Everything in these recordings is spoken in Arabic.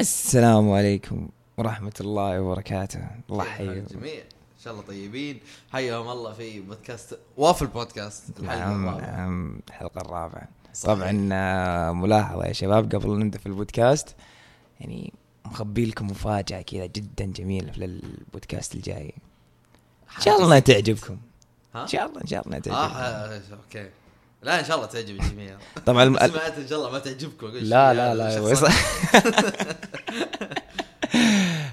السلام عليكم ورحمة الله وبركاته. الله يحييكم. الجميع إن شاء الله طيبين. حياهم الله في بودكاست وافل بودكاست نعم. نعم الحلقة الرابعة. صحيح. طبعا آه، ملاحظة يا شباب قبل نبدأ في البودكاست يعني مخبي لكم مفاجأة كذا جدا جميلة للبودكاست الجاي. إن شاء الله تعجبكم. ها؟ إن شاء الله إن شاء الله آه تعجبكم. ها- أوكي. لا إن شاء الله تعجب الجميع طبعا الم- سمعت إن شاء الله ما تعجبكم لا لا هذا لا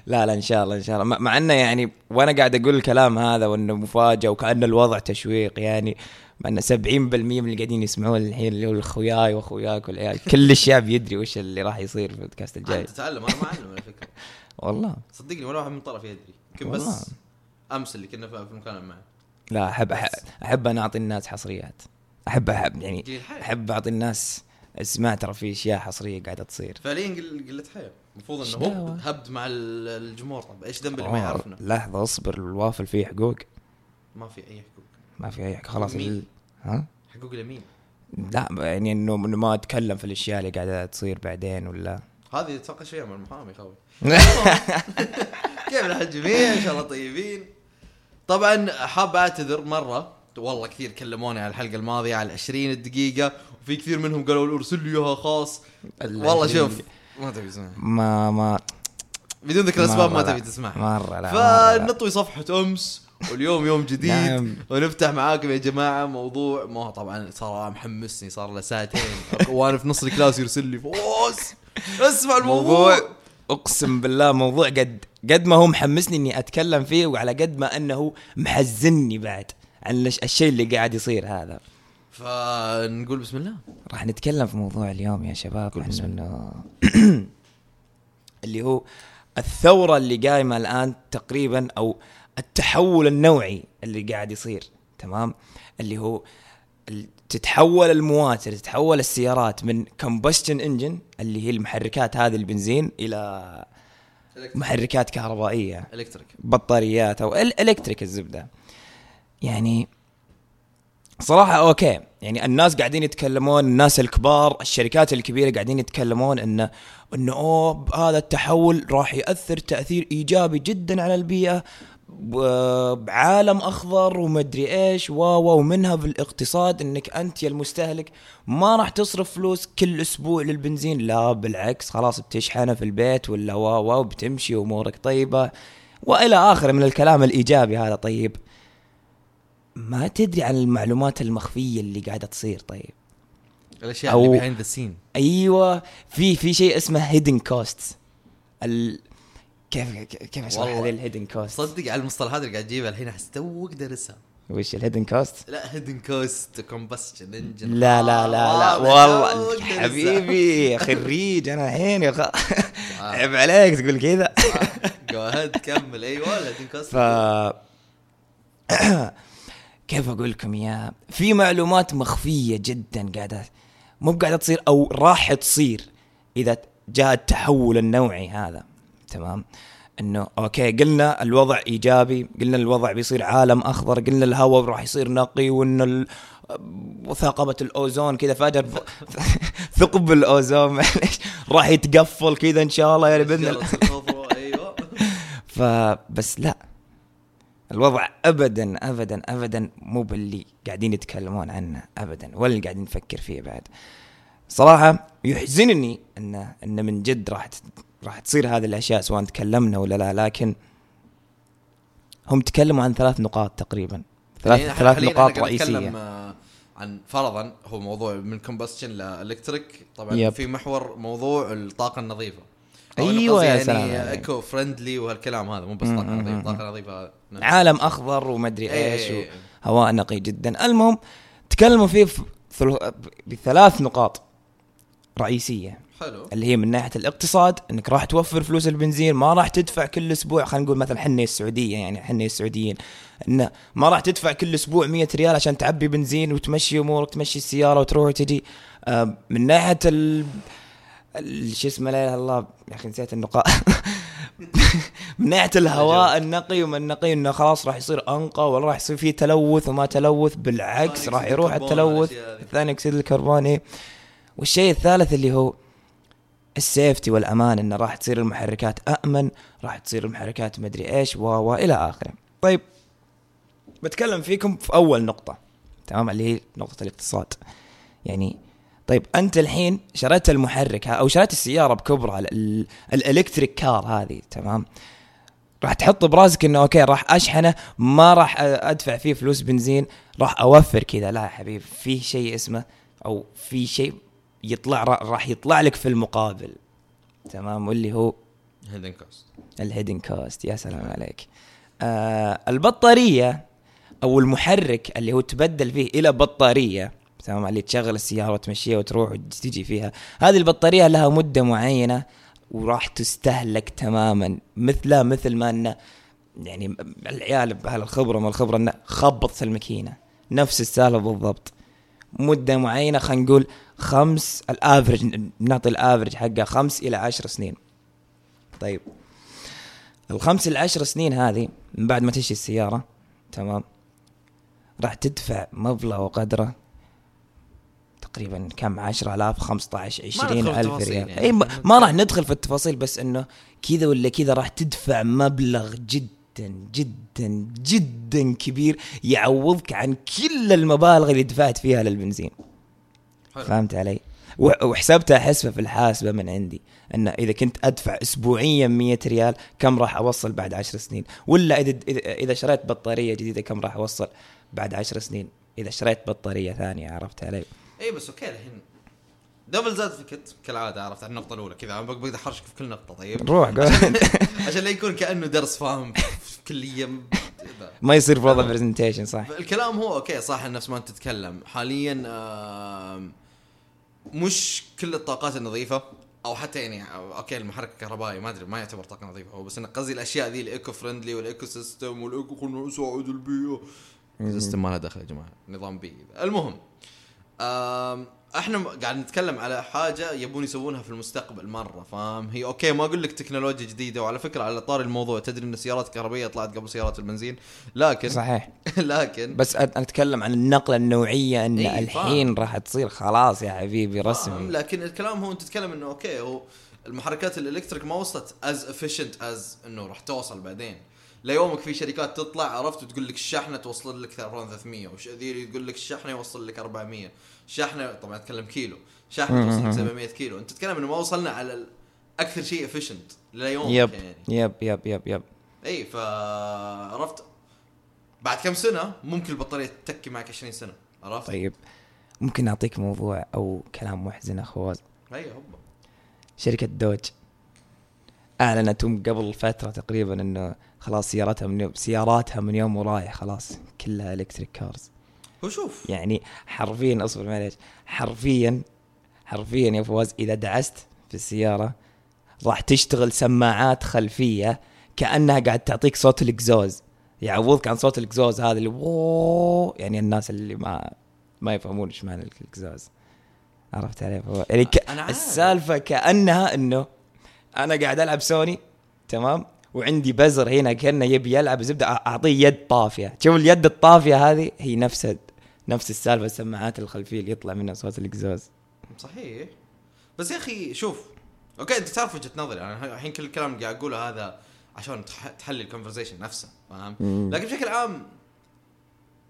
لا لا إن شاء الله إن شاء الله. مع- إنه يعني وأنا قاعد أقول الكلام هذا وإنه مفاجأة وكأن الوضع تشويق يعني مع إنه 70% من اللي قاعدين يسمعون الحين اللي هو اخوياي وأخوياك والعيال. كل الشعب يدري وش اللي راح يصير في البودكاست الجاي. انت تتعلم أنا ما أعلم على فكرة. والله. صدقني ولا واحد من طرف يدري. يمكن. بس أمس اللي كنا في في مكان معه. لا احب احب, أنا أعطي الناس حصريات. احب احب يعني. أحب أعطي الناس اسمع ترى في أشياء حصرية قاعدة تصير. فعليا قل- قله حياه المفروض إنه هو؟ هبد مع ال- الجمهور. طب إيش ذنب اللي ما يعرفنا؟ لحظة أصبر الوافل فيه حقوق؟ ما في أي حقوق. ما في أي خلاص مين؟ ال- ها؟ حقوق لمين لا يعني إنه إنه ما أتكلم في الأشياء اللي قاعدة تصير بعدين ولا؟ هذه تناقش فيها مع المحامي خوي كيف الحال الجميع إن شاء الله طيبين. طبعا حاب أعتذر مرة. والله كثير كلموني على الحلقة الماضية على 20 دقيقة وفي كثير منهم قالوا ارسل لي إياها خاص. والله شوف ما تبي تسمعها ما ما بدون ذكر الأسباب ما تبي لا. تسمعها مرة لا. فنطوي صفحة أمس واليوم يوم جديد نعم. ونفتح معاكم يا جماعة موضوع ما هو طبعا صار محمسني صار له ساعتين. وأنا في نص الكلاس يرسل لي فوز اسمع الموضوع. موضوع أقسم بالله موضوع قد قد ما هو محمسني إني أتكلم فيه وعلى قد ما أنه محزني بعد. الشيء اللي قاعد يصير هذا. فنقول بسم الله. راح نتكلم في موضوع اليوم يا شباب قول عن بسم إنه اللي هو الثورة اللي قايمة الآن تقريبا أو التحول النوعي اللي قاعد يصير تمام؟ اللي هو تتحول المواتر تتحول السيارات من combustion engine اللي هي المحركات هذه البنزين إلى محركات كهربائية. electric بطاريات أو ال- electric الزبدة. يعني صراحة أوكي. يعني الناس قاعدين يتكلمون الناس الكبار الشركات الكبيرة قاعدين يتكلمون إنه إنه أوه هذا التحول راح يأثر تأثير إيجابي جدا على البيئة ب- بعالم أخضر ومدري إيش و ومنها بالاقتصاد إنك أنت يا المستهلك ما راح تصرف فلوس كل أسبوع للبنزين. لا بالعكس خلاص بتشحنه في البيت ولا و و وبتمشي أمورك طيبة وإلى اخره من الكلام الإيجابي هذا. طيب ما تدري عن المعلومات المخفية اللي قاعدة تصير طيب. الأشياء أو- اللي behind the scene أيوه في في شيء اسمه hidden cost ال كيف كيف اشرح. هذه الهيدن كوست صدق على المصطلحات اللي قاعد تجيبها الحين أحس توك دارسها وش الهيدن كوست لا hidden cost combustion engine لا لا لا لا والله حبيبي خريج أنا الحين يا خ... عيب عليك تقول كذا. go ahead كمل. أيوه ال hidden cost ف كيف أقول لكم يا في معلومات مخفية جدا قاعدة مو قاعدة تصير أو راح تصير إذا جاء التحول النوعي هذا. تمام؟ إنه أوكي قلنا الوضع إيجابي قلنا الوضع بيصير عالم أخضر قلنا الهواء راح يصير نقي وان ال... وثاقبة الأوزون كذا فجأة ثقب الأوزون معليش راح يتقفل كذا إن شاء الله يا بإذن الله. أيوه فبس لا. الوضع ابدا ابدا ابدا مو باللي قاعدين يتكلمون عنه ابدا ولا اللي قاعدين نفكر فيه بعد. صراحة يحزنني إن إن من جد راح راح تصير هذه الأشياء سواء تكلمنا ولا لا لكن هم تكلموا عن ثلاث نقاط تقريبا. ثلاث يعني ثلاث نقاط رئيسية. آه، عن فرضا هو موضوع من combustion ل electric طبعا yep. في محور موضوع الطاقة النظيفة. قصدي يا يعني سلام عليك. eco friendly وهالكلام هذا مو بس طاقة نظيفة طاقة نظيفة. عالم أخضر ومدري إيه، إيش إيه، إيه. وهواء نقي جدا المهم تكلموا فيه بثلاث نقاط رئيسية حلو اللي هي من ناحية الاقتصاد إنك راح توفر فلوس البنزين ما راح تدفع كل أسبوع خلينا نقول مثلا حنا السعودية يعني حنا السعوديين إنه ما راح تدفع كل أسبوع 100 ريال عشان تعبي بنزين وتمشي أمورك تمشي السيارة وتروح وتجي آه، من ناحية ال- شو اسمه لا إله إلا الله. يا أخي نسيت النقاط من ناحيه الهواء النقي ومن النقي إنه خلاص راح يصير أنقى ولا راح يصير فيه تلوث وما تلوث. بالعكس راح يروح التلوث. ثاني أكسيد الكربون إيه. والشيء الثالث اللي هو السيفتي والأمان إنه راح تصير المحركات امن راح تصير المحركات مدري إيش و و إلى آخره. طيب بتكلم فيكم في أول نقطة تمام اللي هي نقطة الاقتصاد. يعني طيب أنت الحين شريت المحرك أو شريت السيارة بكبرها ال- ال- ال electric car هذه تمام؟ راح تحط براسك إنه أوكي راح أشحنه ما راح أدفع فيه فلوس بنزين راح أوفر كذا. لا يا حبيبي في شيء اسمه أو في شيء يطلع را- راح يطلع لك في المقابل تمام؟ واللي هو hidden cost ال hidden cost يا سلام عليك. آه البطارية أو المحرك اللي هو تبدل فيه إلى بطارية تمام اللي تشغل السيارة وتمشيها وتروح وتجي فيها. هذه البطارية لها مدة معينة وراح تستهلك تماما مثلها مثل ما انه يعني العيال بأهل الخبره ما الخبرة انه خبط في الماكينة. نفس السالفة بالضبط. مدة معينة خلينا نقول خمس الافرج نعطي الافرج حقه خمس إلى عشر سنين. طيب. الخمس إلى عشر سنين هذه من بعد ما تشتري السيارة تمام راح تدفع مبلغ وقدره تقريبا كم 10000 15 ندخل 20 في ألف التفاصيل ريال يعني. اي ما, ما راح ندخل في التفاصيل بس إنه كذا ولا كذا راح تدفع مبلغ جدا جدا جدا كبير يعوضك عن كل المبالغ اللي دفعت فيها للبنزين حلو. فهمت علي؟ وح- وحسبتها حسبة في الحاسبة من عندي ان إذا كنت أدفع اسبوعيا 100 ريال كم راح أوصل بعد 10 سنين ولا إذا إذا شريت بطارية جديدة كم راح أوصل بعد 10 سنين إذا شريت بطارية ثانية عرفت علي؟ اي بس أوكي الحين. devil advocate كالعادة عرفت على النقطة الأولى كذا أنا بقدر أحرشك في كل نقطة طيب؟ روح قول. عشان لا يكون كأنه درس فاهم؟ في كليه. ما يصير برضه presentation صح. الكلام هو أوكي صح نفس ما انت تتكلم. حاليا مش كل الطاقات النظيفة أو حتى يعني أوكي المحرك الكهربائي ما أدري ما يعتبر طاقة نظيفة هو بس انه قصدي الأشياء ذي ال eco friendly وال eco system وال eco خلنا نساعد البيئة. system ما له دخل يا جماعة نظام بيئي المهم إحنا قاعد نتكلم على حاجة يبون يسوونها في المستقبل مرة فاهم؟ هي أوكي ما أقول لك تكنولوجيا جديدة وعلى فكرة على طار الموضوع تدري إن السيارات الكهربائية طلعت قبل سيارات البنزين لكن صحيح. لكن بس أتكلم عن النقلة النوعية إن إيه، الحين راح تصير خلاص يا حبيبي رسمي. لكن الكلام هو أنت تتكلم إنه أوكي هو المحركات ال electric ما وصلت as efficient as إنه راح توصل بعدين. ليومك في شركات تطلع عرفت؟ وتقول لك الشحنة توصل لك 300 وش ذي تقول لك الشحنة يوصل لك 400 شحنة طبعا أتكلم كيلو. شحنة توصل لك 700 كيلو. أنت تتكلم إنه ما وصلنا على أكثر شيء efficient ليومك yep. يعني. yep yep yep yep. اي فعرفت بعد كم سنة ممكن البطارية تتكي معك 20 سنة عرفت؟ طيب. ممكن أعطيك موضوع أو كلام محزن يا فواز اي هوبا. شركة Dodge أعلنت قبل فترة تقريبا إنه خلاص سياراتها من يوم سياراتها من يوم ورايح خلاص كلها electric cars هو شوف. يعني حرفيا اصبر معليش. حرفيا حرفيا يا فواز إذا دعست في السيارة راح تشتغل سماعات خلفية كأنها قاعد تعطيك صوت الإكزوز. يعوضك عن صوت الإكزوز هذا اللي ووو يعني الناس اللي ما ما يفهمون إيش معنى الإكزوز. عرفت علي يعني ك... السالفة كأنها إنه أنا قاعد ألعب سوني تمام؟ وعندي بزر هنا كأنه يبي يلعب زبدة. أعطيه يد طافية. شوف اليد الطافية هذه؟ هي نفس نفس السالفة السماعات الخلفية اللي يطلع منها صوت الاكزوز صحيح. بس يا أخي شوف. أوكي أنت تعرف وجهة نظري. أنا الحين كل الكلام اللي قاعد أقوله هذا عشان تح- تحلي ال conversation نفسه فاهم. لكن بشكل عام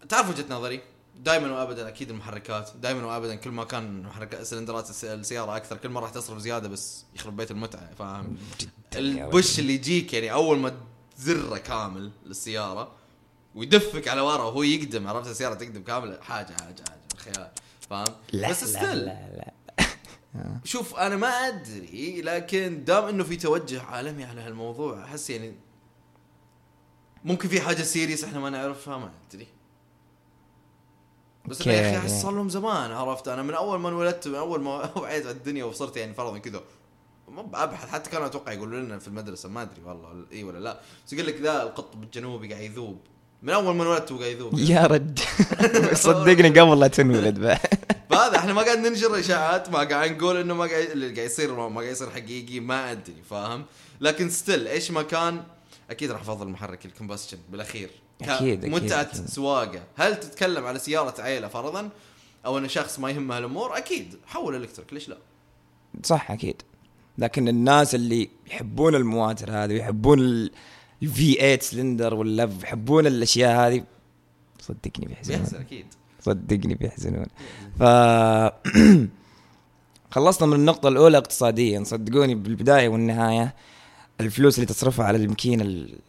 تعرف وجهة نظري؟ دائما وابدا أكيد المحركات. دائما وابدا كل ما كان محرك سلندرات الس- السيارة أكثر كل ما راح تصرف زيادة بس يخرب بيت المتعة فاهم؟ ال push اللي يجيك يعني أول ما تزره كامل للسيارة ويدفك على ورا وهو يقدم عرفت؟ السيارة تقدم كامل حاجة حاجة حاجة خيال فاهم؟ لا بس لا, still. لا لا. شوف أنا ما أدري لكن دام إنه في توجه عالمي على هالموضوع أحس يعني ممكن في حاجة serious إحنا ما نعرفها ما أدري. بس يا أخي. احس صار لهم زمان عرفت؟ أنا من أول ما انولدت من أول ما وعيت على الدنيا وصرت يعني فرضا كذا. ما بابحث حتى كانوا أتوقع يقولوا لنا في المدرسة ما أدري والله إي ولا لا. بس يقول لك ذا القطب الجنوبي قاعد يذوب. من أول ما انولدت هو قاعد يذوب. يا رد. صدقني قبل لا تنولد بقى. فهذا إحنا ما قاعد ننشر إشاعات ما قاعد نقول إنه ما قاعد اللي قاعد يصير ما قاعد يصير حقيقي ما أدري فاهم؟ لكن still إيش ما كان أكيد راح أفضل محرك ال combustion بالأخير. أكيد، أكيد، متعة أكيد. سواقة. هل تتكلم على سيارة عيلة فرضا؟ أو انه شخص ما يهمه الأمور؟ أكيد. حول electric ليش لا؟ صح أكيد. لكن الناس اللي يحبون المواتر هذه ويحبون ال V 8 سلندر ولا يحبون الأشياء هذه صدقني بيحزنون. بيحزن أكيد. صدقني بيحزنون. ف خلصنا من النقطة الأولى اقتصاديا. صدقوني بالبداية والنهاية الفلوس اللي تصرفها على الماكينة ال-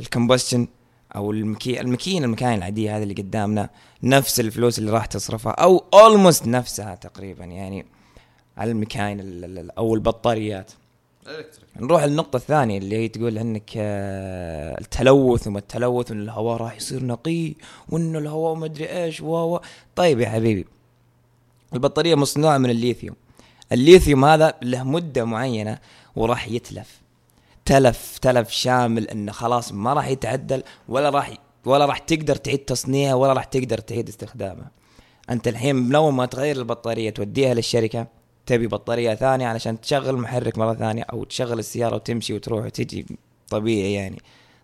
ال combustion أو المكي... الماكينة المكاين العادية هذه اللي قدامنا نفس الفلوس اللي راح تصرفها أو almost نفسها تقريبا يعني على المكاين ال- ال- أو البطاريات. نروح للنقطة الثانية اللي هي تقول إنك آه، التلوث وما التلوث وإن الهواء راح يصير نقي وإن الهواء ما أدري إيش و- طيب يا حبيبي البطارية مصنوعة من الليثيوم. الليثيوم هذا له مدة معينة وراح يتلف. تلف تلف شامل إنه خلاص ما راح يتعدل ولا راح ولا راح تقدر تعيد تصنيعه ولا راح تقدر تعيد استخدامه. أنت الحين من أول ما تغير البطارية توديها للشركة تبي بطارية ثانية علشان تشغل المحرك مرة ثانية أو تشغل السيارة وتمشي وتروح وتجي طبيعي يعني.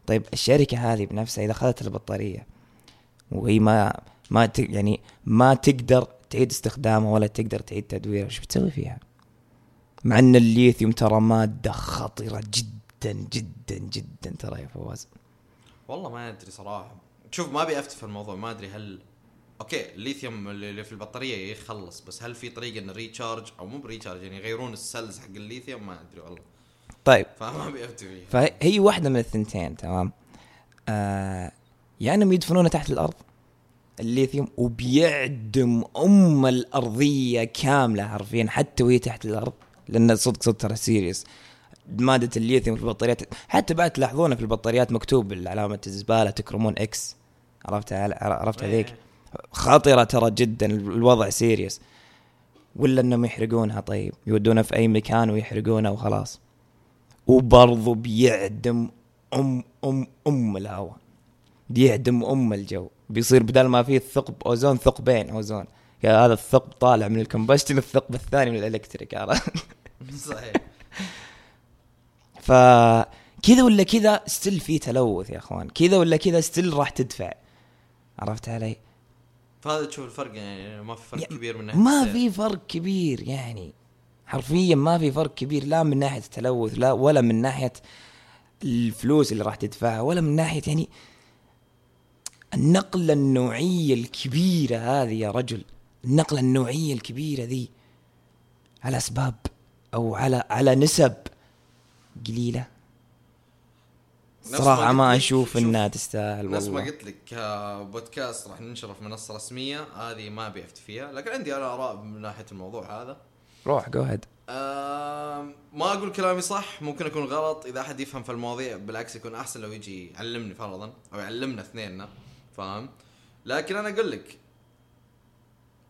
طيب الشركة هذه بنفسها إذا أخذت البطارية وهي ما ما يعني ما تقدر تعيد استخدامها ولا تقدر تعيد تدويرها إيش بتسوي فيها؟ مع إن الليثيوم ترى مادة خطره جدا. جدا جدا ترى يا فواز. والله ما أدري صراحة. شوف ما أبي أفتي في الموضوع ما أدري هل okay الليثيوم اللي في البطارية يخلص بس هل في طريقة ان recharge أو مو ب recharge يعني يغيرون ال cells حق الليثيوم؟ ما أدري والله. طيب. فما أبي أفتي فيه. فهي واحدة من الثنتين تمام؟ آه يا يعني إنهم يدفنونه تحت الأرض الليثيوم وبيعدم أم الأرضية كاملة حرفيا حتى وهي تحت الأرض لأن صدق صدق ترى serious مادة الليثيوم في البطاريات. حتى بعد تلاحظونه في البطاريات مكتوب علامه الزبالة تكرمون X عرفت عرفت هذيك؟ إيه. خطرة ترى جدا الوضع serious ولا إنهم يحرقونها؟ طيب يودونها في أي مكان ويحرقونها وخلاص. وبرضو بيعدم ام ام أم الهواء. بيعدم أم الجو. بيصير بدل ما فيه الثقب أوزون ثقبين أوزون. يا هذا الثقب طالع من ال combustion الثقب الثاني من ال electric عرفت؟ صحيح. فكذا ولا كذا still في تلوث يا أخوان. كذا ولا كذا still راح تدفع. عرفت علي؟ فهذا تشوف الفرق يعني ما في فرق يا- كبير من ناحية ما. في فرق كبير يعني. حرفيا ما في فرق كبير لا من ناحية التلوث لا ولا من ناحية الفلوس اللي راح تدفعها ولا من ناحية يعني النقله النوعية الكبيرة هذه يا رجل. النقله النوعية الكبيرة ذي على أسباب أو على على نسب. قليلة. صراحة ما أشوف شوف، إنها تستاهل نفس ما والله. قلت لك كبودكاست راح ننشره في منصة رسمية هذه ما أبي افتي فيها لكن عندي أنا آراء من ناحية الموضوع هذا. روح go ahead ما أقول كلامي صح ممكن اكون غلط. إذا أحد يفهم في المواضيع بالعكس يكون أحسن لو يجي يعلمني فرضا أو يعلمنا اثنيننا فاهم؟ لكن أنا أقول لك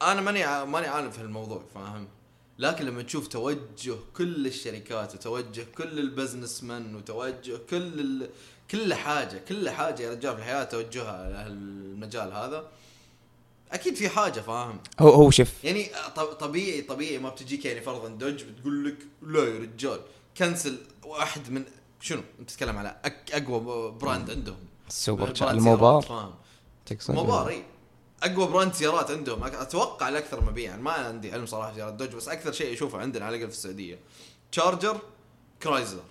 أنا ماني ماني عالم في الموضوع فاهم؟ لكن لما تشوف توجه كل الشركات وتوجه كل ال businessman وتوجه كل ال... كل حاجة كل حاجة يا رجال في الحياة توجهها المجال هذا أكيد في حاجة فاهم؟ هو هو شوف يعني طبيعي طبيعي ما بتجيك يعني فرضا دوج بتقول لك لا يا رجال كنسل واحد من شنو أنت تتكلم على أقوى brand عندهم. السوبر ال Mopar. فاهم؟ تقصد Mopar إي. أقوى brand سيارات عندهم. أتوقع الاكثر مبيعا ما عندي علم صراحة سيارات دوج بس أكثر شيء أشوفه عندنا على الأقل في السعودية. تشارجر كرايزلر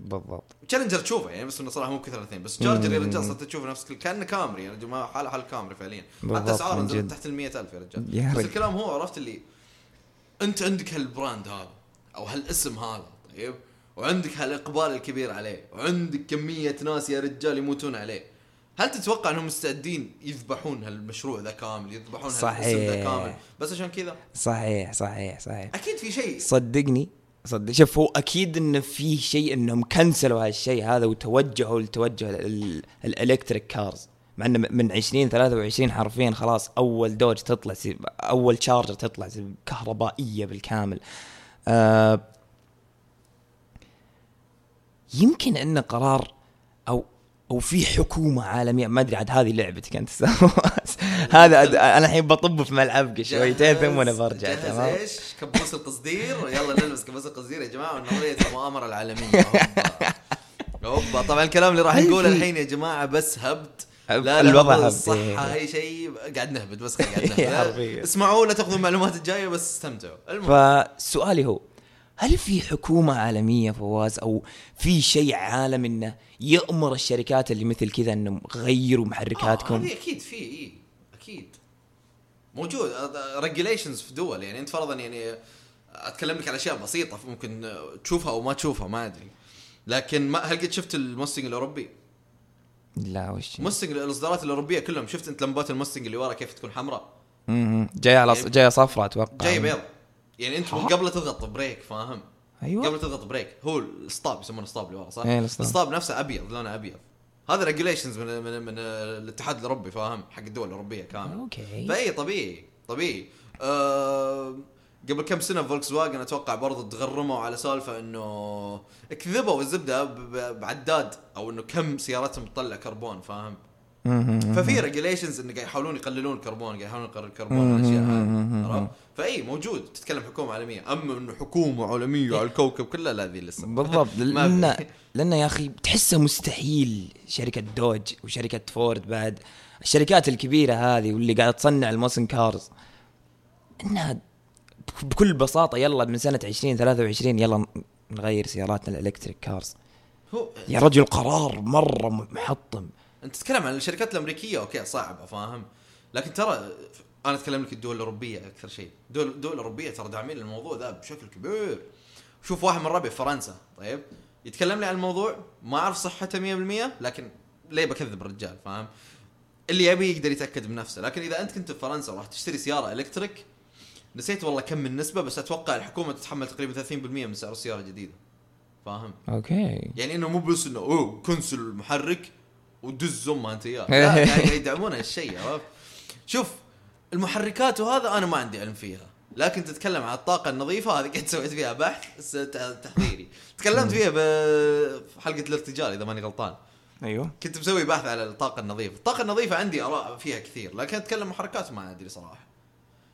بالضبط. تشالنجر تشوفه يعني بس إنه صراحة مو كثر الأثنين. بس تشارجر يا رجال صرت تشوف نفس كأنه كامري. يا رجال ما حال حال كامري فعليا. حتى أسعاره نزلت. تحت ال 100000 يا رجال. يا بس. الكلام هو عرفت اللي أنت عندك هال brand هذا أو هالاسم هذا طيب؟ وعندك هالإقبال الكبير عليه وعندك كمية ناس يا رجال يموتون عليه. هل تتوقع انهم مستعدين يذبحون هالمشروع ذا كامل يذبحون هالاسم ذا صحيح. كامل؟ بس عشان كذا؟ صحيح صحيح صحيح. أكيد في شيء. صدقني صدق. شوف هو أكيد انه في شيء إنهم كنسلوا هالشيء هذا وتوجهوا لتوجه ال- ال electric cars مع انه من 20 23 حرفيا خلاص أول دوج تطلع أول شارجر تطلع كهربائية بالكامل. آه يمكن انه قرار أو أو في حكومة عالمية. ما أدري عاد هذه لعبتك أنت. هذا أد- أنا الحين بطب في ملعبك شويتين ثم أنا برجع تمام؟ إيش؟ كبوس القصدير يلا نلبس كبوس القصدير يا جماعة. ونوريه المؤامرة العالمية. هوبا. طبعا الكلام اللي راح نقوله الحين يا جماعة بس هبد. هب- لا الوضع لا هبد، الصحة. أي شيء. قاعد نهبد بس قاعد نهبد. اسمعوا لا تاخذوا المعلومات الجاية بس استمتعوا. المهم. فسؤالي هو هل في حكومة عالمية فواز أو في شيء عالم إنه يأمر الشركات اللي مثل كذا انهم غيروا محركاتكم؟ آه هذه أكيد في إي أكيد. موجود. regulations في دول يعني انت فرضا يعني أتكلم لك على أشياء بسيطة ممكن تشوفها أو ما تشوفها ما أدري. لكن ما هل قد شفت المستنج الأوروبي؟ لا وش؟ مستنج الإصدارات الأوروبية كلهم. شفت أنت لمبات المستنج اللي ورا كيف تكون حمراء؟ مهم. جاية على يعني- جاية صفراء أتوقع. جاي بيض يعني انت ها؟ قبل تضغط brake فاهم؟ أيوه قبل تضغط brake هو ال stop يسمونه stop اللي ورا صح؟ إيه،. ال stop نفسه أبيض لونه أبيض هذا regulations من من من الاتحاد الأوروبي فاهم حق الدول الأوروبية كامل okay فإي طبيعي طبيعي أه قبل كم سنة فولكس واجن أتوقع برضه تغرموا على سالفة إنه كذبوا الزبدة بعداد أو إنه كم سيارتهم تطلع كربون فاهم؟ ففي regulations انه قاعد يحاولون يقللون الكربون قاعد يحاولون يقللون الكربون الأشياء هذه عرفت؟ فإي موجود. تتكلم حكومة عالمية. أما إنه حكومة عالمية على الكوكب كله لا ذي لسه. بالضبط. لأن. لأن يا أخي تحسه مستحيل. شركة دوج وشركة فورد بعد. الشركات الكبيرة هذه واللي قاعدة تصنع ال muscle cars إنها بكل بساطة يلا من سنة 2023 يلا نغير سياراتنا ال electric cars. هو يا رجل قرار مرة محطم. أنت تتكلم عن الشركات الأمريكية okay صعبة فاهم؟ لكن ترى أنا أتكلم لك الدول الأوروبية أكثر شيء. الدول الدول الاوروبيه ترى داعمين الموضوع ذا بشكل كبير. شوف واحد من ربعي في فرنسا طيب؟ يتكلم لي عن الموضوع ما أعرف صحته 100% لكن ليه بكذب الرجال فاهم؟ اللي يبي يقدر يتأكد بنفسه. لكن إذا أنت كنت في فرنسا وراح تشتري سيارة electric نسيت والله كم النسبة بس أتوقع الحكومة تتحمل تقريبا 30% من سعر السيارة الجديدة فاهم؟ okay. يعني إنه مو بس إنه أوه cancel المحرك ودز امها انت اياه يعني يدعمون هالشيء عرفت؟ شوف المحركات وهذا أنا ما عندي علم فيها. لكن تتكلم عن الطاقة النظيفة هذه قد سويت فيها بحث تحضيري تكلمت فيها ب- في حلقة الارتجال إذا ماني غلطان. أيوه. كنت مسوي بحث على الطاقة النظيفة. الطاقة النظيفة عندي آراء فيها كثير لكن أتكلم محركات ما أدري صراحة.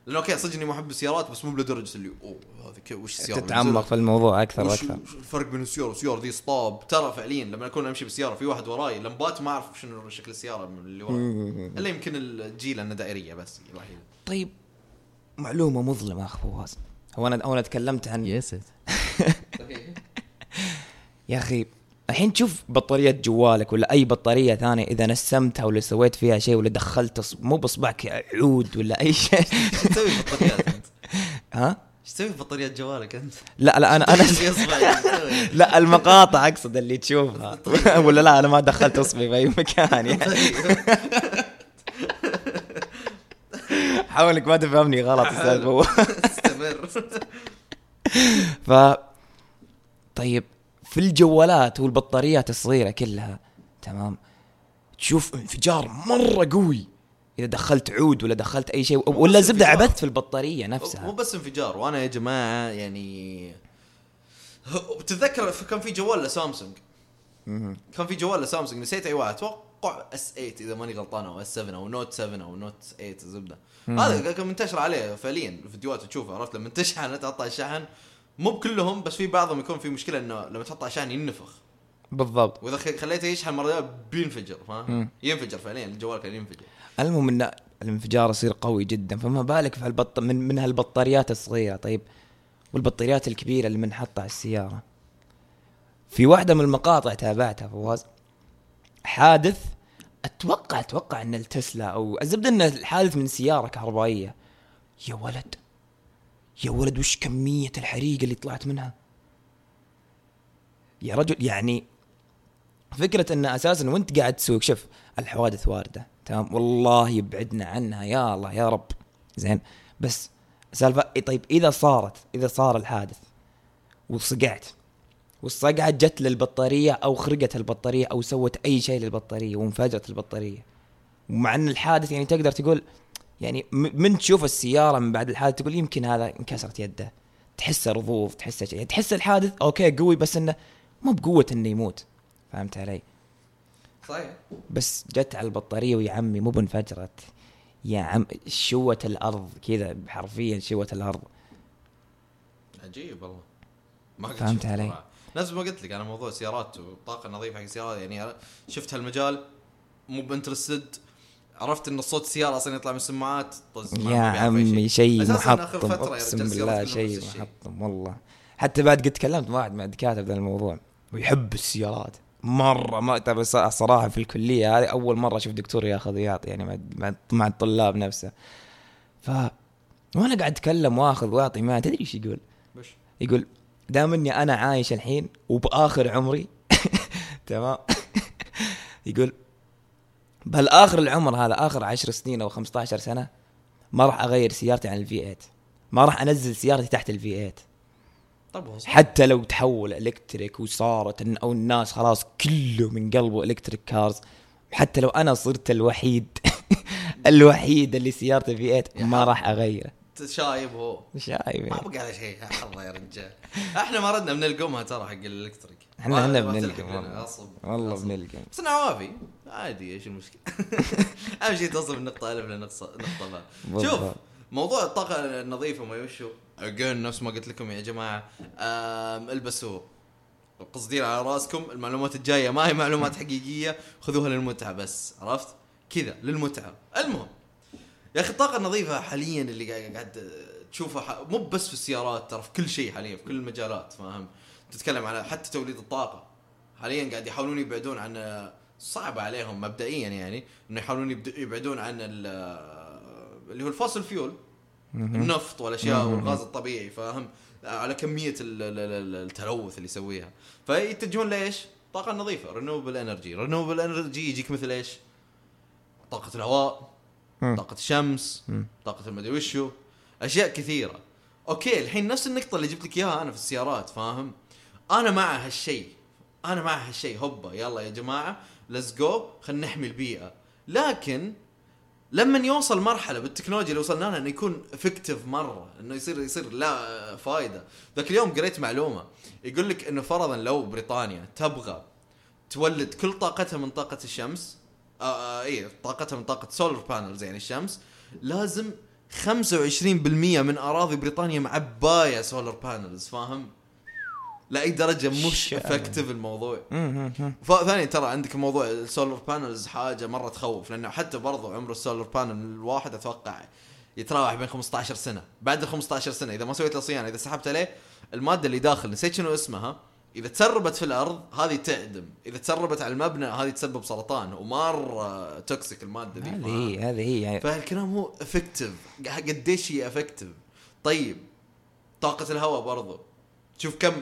لأنه okay صدق إني محب السيارات بس مو لدرجة اللي أوه هذا كي- وش السيارة؟ تتعمق؟ في الموضوع أكثر وأكثر. وش الفرق بين السيارة والسيارة؟ ذي stop ترى فعليا لما أكون أمشي بالسيارة في واحد وراي لمبات ما أعرف شنو شكل السيارة من اللي وراي. إلا يمكن الجيل انه دائرية بس الوحيد طيب. معلومة مظلمة اخ فواز. هو أنا هو أنا تكلمت عن يس. يا أخي الحين تشوف بطارية جوالك ولا أي بطارية ثانية إذا نسمتها ولا سويت فيها شيء ولا دخلت مو بإصبعك عود ولا أي شيء تسوي بطاريات أنت؟ ها؟ إيش تسوي في بطاريات جوالك أنت؟ لا لا اصبعي إيش تسوي؟ لا المقاطع أقصد اللي تشوفها ولا لا أنا ما دخلت إصبعي في أي مكان يعني حاول إنك ما تفهمني غلط فواز. استمر ف طيب في الجوالات والبطاريات الصغيرة كلها. تمام؟ تشوف انفجار مرة قوي. إذا دخلت عود ولا دخلت أي شيء ولا انفجار. عبثت في البطارية مو نفسها. بس انفجار. وأنا يا جماعة يعني هو- تتذكر ف- كان في جوال لسامسونج. كان في جوال لسامسونج. نسيت أي واحد. أتوقع S 8 إذا ماني غلطان أو S 7 أو Note 7 أو Note 8 الزبده هذا كان منتشر عليه فعليا. الفيديوهات تشوفها عرفت؟ لما تشحن تحط الشحن. مو بكلهم بس في بعضهم يكون في مشكلة إنه لما تحط الشحن ينفخ. بالضبط. وإذا خليته يشحن مرة بينفجر فاهم. ينفجر فعليا الجوال كان ينفجر. المهم إن الانفجار يصير قوي جدا فما بالك في هالبط من من هالبطاريات الصغيرة. طيب والبطاريات الكبيرة اللي بنحطها على السيارة. في واحدة من المقاطع تابعتها فواز. حادث أتوقع أتوقع إن التسلا أو الزبده إن الحادث من سيارة كهربائية. يا ولد. يا ولد وش كمية الحريق اللي طلعت منها؟ يا رجل يعني فكرة إن أساسا وأنت قاعد تسوق شوف الحوادث واردة تمام؟ والله يبعدنا عنها يا الله يا رب. زين؟ بس سالفة طيب إذا صارت إذا صار الحادث وصقعت والصقعة جت للبطارية أو خرقت البطارية أو سوت أي شيء للبطارية وانفجرت البطارية ومع إن الحادث يعني تقدر تقول يعني من تشوف السيارة من بعد الحادث تقول يمكن هذا انكسرت يده. تحس رضوض تحس شيء يعني تحس الحادث okay قوي بس إنه مو بقوة إنه يموت. فهمت علي؟ صحيح. بس جت على البطارية ويا عمي مو بانفجرت. يا عم شوت الأرض كذا حرفيا شوت الأرض. عجيب والله. ما قد فهمت علي؟ صراحة. نفس ما قلت لك على موضوع السيارات والطاقه النظيفه حق السيارات يعني شفت هالمجال مو بإنترستد. عرفت إن صوت السياره أصلا يطلع من السماعات ما- يا ما عمي شيء. آخر محطم يا أقسم بالله شيء. محطم والله. حتى بعد قد تكلمت مع واحد من الدكاترة ذا الموضوع ويحب السيارات. مرة ما ترى صراحة في الكلية هذه أول مرة أشوف دكتور ياخذ يعطي يعني مع- مع مع الطلاب نفسه. ف وأنا قاعد أتكلم وأخذ وأعطي معه تدري إيش يقول؟ بش. يقول دام إني أنا عايش الحين وبآخر عمري. تمام. يقول بل آخر العمر هذا آخر عشر سنين أو 15 سنة ما راح أغير سيارتي عن ال V8 ما راح أنزل سيارتي تحت الفي 8 طب هو صح. حتى لو تحول electric وصارت أو الناس خلاص كله من قلبه electric cars حتى لو أنا صرت الوحيد الوحيد اللي سيارته في 8 يا ما. راح اغير شايب هو. شايف ما بقى على شيء. الله يا رجال. إحنا ما ردنا بنلقمها ترى حق الإلكتريك. إحنا هنا لنا، والله. بنلقم بس نوافي عادي إيش المشكلة؟ أهم شيء توصل من نقطه الف لنقطه نقطه باء شوف. موضوع الطاقة النظيفة ما يوشو اجين نفس ما قلت لكم يا جماعة. آم، البسوه القصدير على راسكم المعلومات الجاية ما هي معلومات حقيقية خذوها للمتعة بس. عرفت؟ كذا للمتعة. المهم يا أخي الطاقة النظيفة حاليا اللي قاعد تشوفها مو بس في السيارات ترى في كل شيء حاليا في كل المجالات فاهم؟ تتكلم على حتى توليد الطاقة حاليا قاعد يحاولون يبعدون عن صعب عليهم مبدئيا يعني إنه يحاولون يبعدون عن ال- اللي هو الفوسل فيول النفط والأشياء. والغاز الطبيعي فاهم على كمية ال- ال- ال- التلوث اللي يسويها فيتجهون ليش؟ طاقة نظيفة renewable energy renewable energy يجيك مثل إيش؟ طاقة الهواء. طاقة الشمس. طاقة المدري وشو أشياء كثيرة okay الحين نفس النقطة اللي جبت لك إياها أنا في السيارات فاهم أنا مع هالشيء. أنا مع هالشيء. هوبا يلا يا جماعة let's go خلينا نحمي البيئة. لكن لما يوصل مرحلة بالتكنولوجيا اللي وصلنا لها إنه يكون effective مرة إنه يصير يصير لا فائده ذاك اليوم قريت معلومة. يقول لك إنه فرضا لو بريطانيا تبغى تولد كل طاقتها من طاقة الشمس آه آه إيه طاقتها من طاقة solar panels يعني الشمس لازم 25% من أراضي بريطانيا معباية solar panels فاهم؟ لأي درجة مش effective الموضوع. فثاني ترى عندك موضوع ال solar panels حاجة مرة تخوف لأنه حتى برضو عمر ال solar panel الواحد أتوقع يتراوح بين 15 سنة. بعد ال 15 سنة إذا ما سويت له صيانة إذا سحبت عليه المادة اللي داخل نسيت شنو اسمها؟ إذا تسربت في الأرض هذه تعدم إذا تسربت على المبنى هذه تسبب سرطان ومرة toxic المادة دي. هذه؟ هي هذه هي يعني. فالكلام هو effective قديش هي effective طيب طاقة الهواء برضو. شوف كم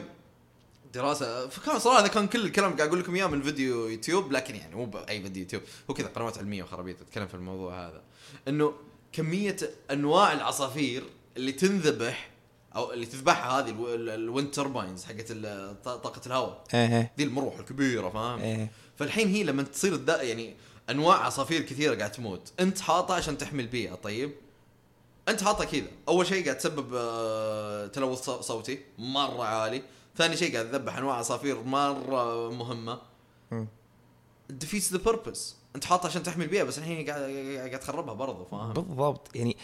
دراسة. فكان صراحة هذا كان كل الكلام قاعد أقول لكم إياه من فيديو يوتيوب لكن يعني مو بأي فيديو يوتيوب. هو كذا قنوات علمية وخرابيط تتكلم في الموضوع هذا. إنه كمية أنواع العصافير اللي تنذبح أو اللي تذبحها هذه ال wind turbines حقت طاقة الهواء. إيه ذي المروح الكبيرة فاهم؟ إيه فالحين هي لما تصير الدا يعني أنواع عصافير كثيرة قاعد تموت. أنت حاطها عشان تحمي البيئة طيب؟ أنت حاطها كذا. أول شيء قاعد تسبب آه، تلوث صو- صوتي. مرة عالي. ثاني شيء قاعد تذبح أنواع عصافير مرة مهمة. defeats the purpose أنت حاطها عشان تحمي البيئة بس الحين قاعد قاعد تخربها برضه فاهم؟ بالضبط. يعني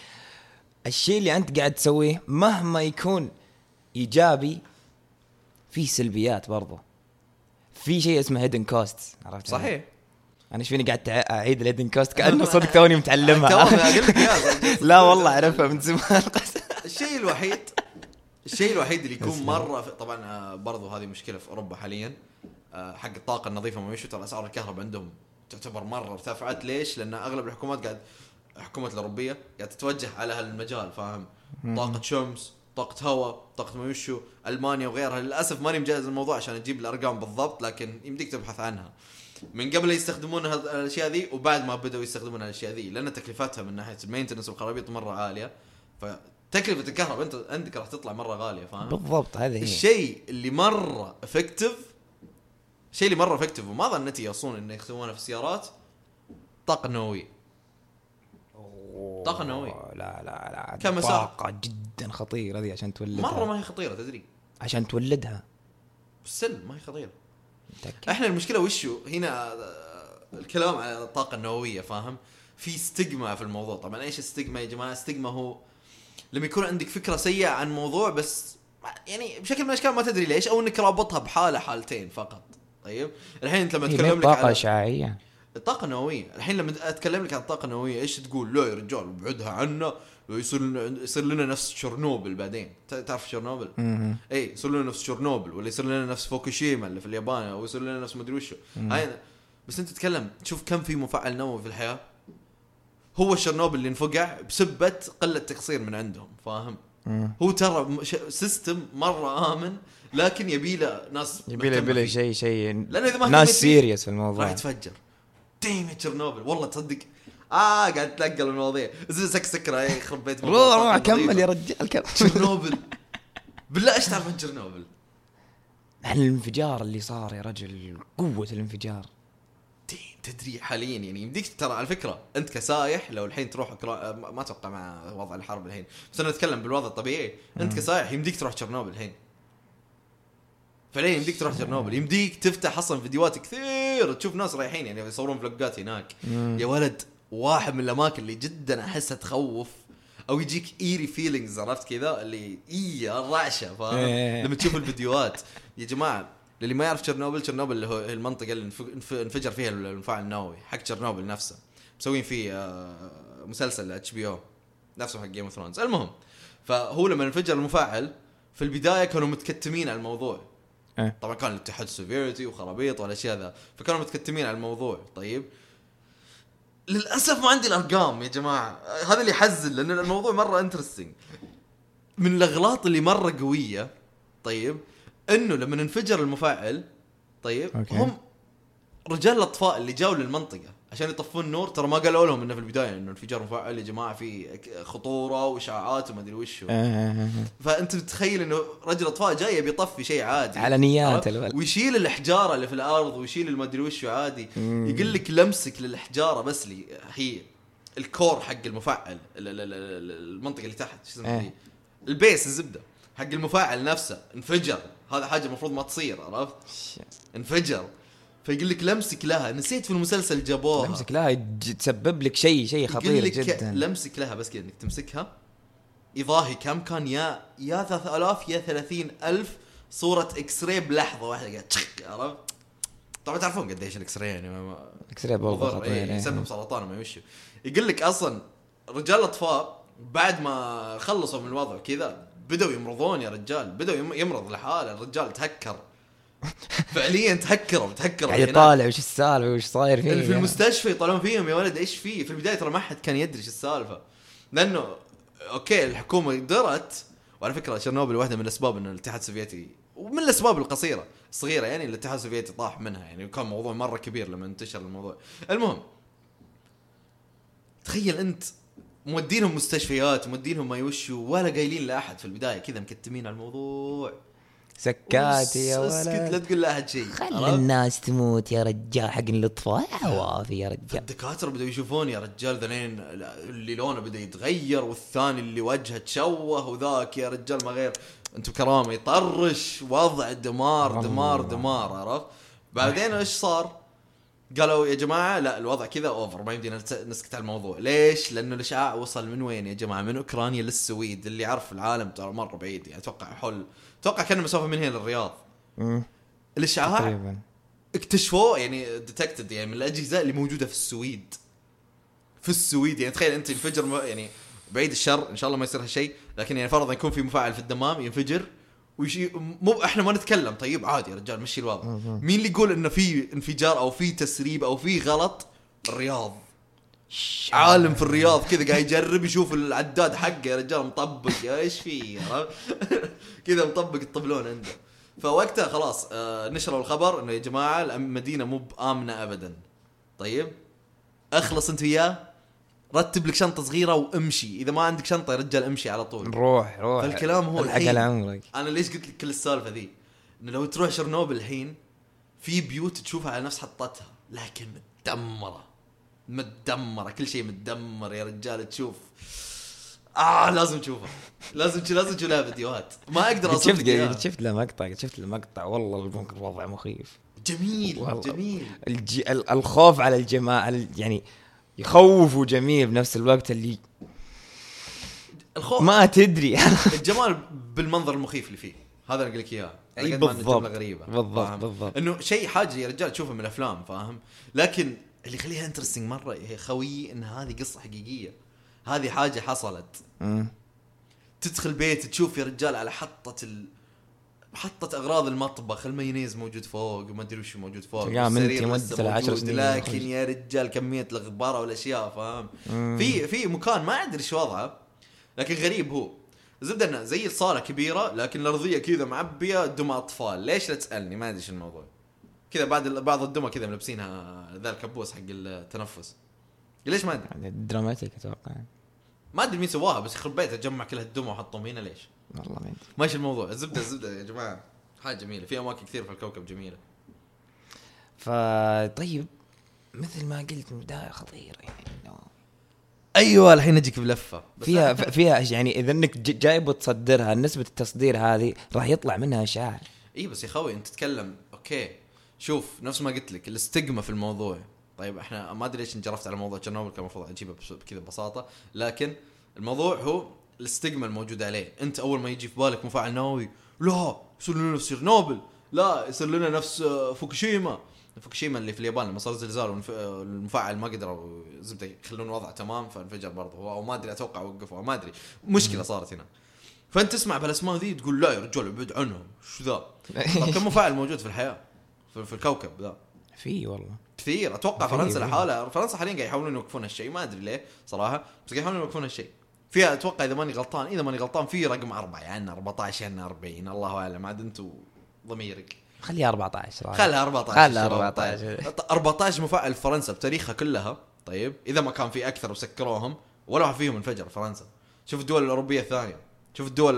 الشيء اللي أنت قاعد تسويه مهما يكون إيجابي في سلبيات برضه في شيء اسمه hidden cost عرفت صحيح. أنا إيش فيني قاعد أعيد ال hidden cost كأنه صدق توني متعلمها. لا والله أعرفها من زمان. الشيء الوحيد الشيء الوحيد اللي يكون. مرة في طبعا آه، برضو هذه مشكلة في أوروبا حاليا آه، حق الطاقة النظيفة ما يشوا ترى أسعار الكهرباء عندهم تعتبر مرة ارتفعت ليش؟ لأن أغلب الحكومات قاعد الحكومات الأوروبية قاعد تتوجه على هالمجال فاهم؟ طاقة شمس طاقة هواء، طاقة ما يشو، ألمانيا وغيرها للأسف ماني مجهز الموضوع عشان أجيب الأرقام بالضبط لكن يمديك تبحث عنها. من قبل يستخدمون الأشياء ذي وبعد ما بدأوا يستخدمون الأشياء ذي لأن تكلفتها من ناحية ال maintenance والخرابيط مرة عالية فتكلفه الكهرباء انت عندك راح تطلع مرة غالية فاهم؟ بالضبط هذه هي. الشيء اللي مرة effective الشيء اللي مرة effective وما ظنيتي يوصون إنه يستخدمونه في السيارات الطاقه النوويه طاقة نووية. لا لا لا؟ طاقة جدا خطيرة ذي عشان تولدها. مرة ما هي خطيرة تدري؟ عشان تولدها. السل ما هي خطيرة. متأكد؟ إحنا المشكلة وشو هنا الكلام على الطاقة النووية فاهم؟ في ستيغما في الموضوع. طبعا إيش الستيغما يا جماعة؟ ستيغما هو لما يكون عندك فكرة سيئة عن موضوع بس يعني بشكل من الأشكال ما تدري ليش أو إنك رابطها بحالة حالتين فقط. طيب؟ الحين انت لما تكلم لك طاقة على إشعاعية. الطاقة النووية. الحين لما أتكلم لك عن الطاقة النووية إيش تقول؟ لا يا رجال ابعدها عنا. يصير لنا يصير لنا نفس شرنوبل بعدين. تعرف شرنوبل مهم. اي يصير لنا نفس شرنوبل ولا يصير لنا نفس فوكوشيما اللي في اليابان أو يصير لنا نفس مدري وشو. هاي بس أنت تتكلم تشوف كم في مفاعل نووي في الحياة؟ هو شرنوبل اللي انفقع بسبة قلة تقصير من عندهم فاهم. هو ترى system مرة آمن لكن يبي له ناس يبي له يبي له. شيء شيء لأنه إذا ما ناس serious في راح الموضوع يتفجر. damn تشيرنوبل والله تصدق. آه قاعد تلقى المواضيع. زي سك سكرة يخرب بيت روح روح كمل. يا رجال كمل. تشيرنوبل بالله إيش تعرف عن تشيرنوبل؟ الانفجار اللي صار يا رجل قوة الانفجار. تدري حاليا يعني يمديك ترى على فكرة أنت كسايح لو الحين تروح أكرا... ما أتوقع مع وضع الحرب الحين بس أنا أتكلم بالوضع الطبيعي. أنت كسايح يمديك تروح تشيرنوبل الحين. فعليا يمديك تروح تشيرنوبل؟ يمديك تفتح أصلا فيديوهات كثير تشوف ناس رايحين يعني يصورون vlogات هناك. مم. يا ولد واحد من الأماكن اللي جدا احسها تخوف أو يجيك eerie feelings عرفت كذا؟ اللي اي الرعشة فاهم؟ إيه. لما تشوف الفيديوهات. يا جماعة للي ما يعرف تشيرنوبل تشيرنوبل اللي هو المنطقة اللي انف- انف- انفجر فيها المفاعل النووي حق تشيرنوبل نفسه. مسوين فيه آه، مسلسل HBO نفسه حق Game of Thrones المهم فهو لما انفجر المفاعل في البداية كانوا متكتمين على الموضوع. إيه. طبعا كان الاتحاد السوفيتي وخرابيط والاشياء ذا فكانوا متكتمين على الموضوع. طيب. للأسف ما عندي الأرقام يا جماعة. هذا اللي يحزن لأن الموضوع مرة interesting من الأغلاط اللي مرة قوية طيب إنه لما انفجر المفاعل طيب أوكي. هم رجال الأطفاء اللي جاوا للمنطقة عشان يطفون النار ترى ما قالوا لهم إنه في البداية إنه انفجار مفاعل يا جماعة في خطورة واشعاعات وما أدري وشو آه. فأنت متخيل إنه رجل أطفاء جاي يبي يطفي شيء عادي على نيات. ويشيل الاحجاره اللي في الأرض ويشيل المدري وشو عادي مم. يقول لك لمسك للاحجاره بس لي هي ال core حق المفاعل ال- ال- ال- ال- المنطقة اللي تحت شو اسمها؟ ال base الزبدة حق المفاعل نفسه انفجر هذا حاجة المفروض ما تصير عرفت؟ انفجر. فيقول لك لمسك لها نسيت في المسلسل جابوها. امسك لها تسبب لك شيء شيء يقول خطير لك جدا. لمسك لها بس كذا انك تمسكها. يضاهي كم كان؟ يا يا 3000 يا 30000 صورة X-ray بلحظة واحدة قاعد عرفت؟ طبعا تعرفون قديش ال X-ray يعني ما- ما- X-ray برضه إيه. يسبب سرطان وما يمشي. يقول لك أصلا رجال الاطفاء بعد ما خلصوا من الوضع كذا بدأوا يمرضون يا رجال. بدأوا يم- يمرض لحاله. الرجال تهكر. فعليا تهكروا قاعد هناك. يطالع وش السالفة وش صاير فيه اللي في يعني. المستشفى يطلعون فيهم يا ولد إيش فيه؟ في البداية ترى ما حد كان يدري إيش السالفة. لأنه أوكي الحكومة درت وعلى فكرة شرنوبل واحدة من الأسباب إن الاتحاد السوفيتي ومن الأسباب القصيرة الصغيره يعني الاتحاد السوفيتي طاح منها. يعني وكان موضوع مرة كبير لما انتشر الموضوع. المهم تخيل أنت مودينهم مستشفيات مودينهم ما يوشوا ولا قايلين لأحد في البداية كذا مكتمين على الموضوع. سكاتي يا اسكت لا ولد تقول لأحد شيء خلي؟ الناس تموت يا رجال حق الاطفاء عوافي يا رجال. الدكاتره بدأوا يشوفون يا رجال ذنين اللي لونه بدأ يتغير والثاني اللي وجهه تشوه وذاك يا رجال ما غير. أنتم كرامة يطرش وضع دمار دمار. دمار عرفت؟ بعدين إيش صار؟ قالوا يا جماعة لا الوضع كذا اوفر ما يمدينا نس- نسكت على الموضوع. ليش؟ لأنه الأشعاع وصل من وين يا جماعة؟ من أوكرانيا للسويد اللي يعرف العالم ترى مرة بعيد يعني أتوقع حول أتوقع كان مسافه من هنا للرياض. الأشعاع تقريبا. اكتشفوه يعني ديتكتد يعني من الأجهزة اللي موجودة في السويد. في السويد يعني تخيل أنت ينفجر م- يعني بعيد الشر إن شاء الله ما يصير هالشيء لكن يعني فرضا يكون في مفاعل في الدمام ينفجر. ويشي مو إحنا ما نتكلم. طيب عادي يا رجال مشي الوضع. مين اللي يقول إنه في انفجار أو في تسريب أو في غلط؟ الرياض. عالم في الرياض كذا قاعد يجرب يشوف العداد حقه. يا رجال مطبق. يا إيش في؟ كذا مطبق الطبلون عنده. فوقتها خلاص آه نشروا الخبر إنه يا جماعة المدينة مو بآمنة ابدا. طيب أخلص أنت وياه؟ رتب لك شنطة صغيرة وامشي. إذا ما عندك شنطة يا رجال امشي على طول. روح روح. فالكلام هو الحق الحين. على عمرك. أنا ليش قلت لك كل السالفة ذي؟ إنه لو تروح شرنوبل الحين في بيوت تشوفها على نفس حطتها لكن متدمرة. متدمرة. كل شيء متدمر يا رجال تشوف. آه لازم تشوفها. لازم لازم تشوف لها فيديوهات. ما أقدر قد اوصف شفت شفت له مقطع شفت له مقطع. والله الوضع مخيف. جميل. جميل. الج... ال- الخوف على الجماعة ال- يعني يخوف وجميل بنفس الوقت اللي الخوف ما تدري الجمال بالمنظر المخيف اللي فيه هذا اللي أقول لك إياه ما إن بالضبط. غريبة بالضبط، فاهم؟ بالضبط. إنه شيء حاجة يا رجال تشوفه من الأفلام فاهم لكن اللي يخليها interesting مرة يا خوي إن هذه قصة حقيقية هذه حاجة حصلت مم. تدخل بيت تشوف يا رجال على حطة ال... حطة أغراض المطبخ المايونيز موجود فوق وما أدري وش موجود فوق تلقاه من تيك مدة العشر سنين لكن. يا رجال كمية الغبارة والأشياء فاهم. في في مكان ما أدري إيش وضعه لكن غريب هو. إنه زي الصالة كبيرة لكن الأرضية كذا معبية دمى أطفال. ليش لا تسألني؟ ما أدري إيش الموضوع. كذا بعد بعض الدمى كذا ملبسينها ذا الكبوس حق التنفس. ليش ما أدري؟ يعني dramatic أتوقع. ما أدري مين سواها بس يخرب بيته جمع كل هالدمى وحطهم هنا ليش؟ والله ما ادري ماشي الموضوع. الزبدة الزبدة يا جماعة. حاجة جميلة. في أماكن كثير في الكوكب جميلة. فطيب مثل ما قلت من البدايه خطيره يعني. أيوه الحين نجيك بلفة. فيها فيها يعني إذا إنك ج- جاي بتصدرها نسبة التصدير هذه راح يطلع منها اشاعه اي بس يا خوي أنت تتكلم. أوكي. شوف نفس ما قلت لك ال stigma في الموضوع. طيب إحنا ما أدري ليش انجرفت على موضوع تشيرنوبل كان المفروض أجيبه بكذا ببساطة. لكن الموضوع هو ال stigma الموجود عليه. أنت أول ما يجي في بالك مفاعل نووي لا يصير لنا نفس تشيرنوبل لا يصير لنا نفس آه، فوكوشيما. فوكوشيما اللي في اليابان لما صار زلزال آه، المفاعل ما قدروا زبدة يخلون الوضع تمام فانفجر برضه. هو ما أدري أتوقع وقفوا ما أدري. مشكلة صارت هنا. فأنت تسمع بهالاسماء ذي تقول لا يا رجال ابعد عنهم. شو ذا؟ كم مفاعل موجود في الحياة في الكوكب ذا. في والله. كثير. أتوقع فرنسا. لحالها فرنسا حاليا قاعد يحاولون يوقفون هالشيء. ما أدري ليه صراحة. بس قاعد يحاولون يوقفون هالشيء. فيها أتوقع إذا ماني غلطان إذا ماني غلطان في رقم أربعة. يعني 14 يعني 40 الله أعلم. عاد أنتم ضميرك. خليها 14 راح. خلها 14 خلها شباب. 14. طيب. 14 مفاعل في فرنسا بتاريخها كلها. طيب. إذا ما كان في أكثر وسكروهم ولا واحد فيهم انفجر فرنسا. شوف الدول الأوروبية الثانية. شوف الدول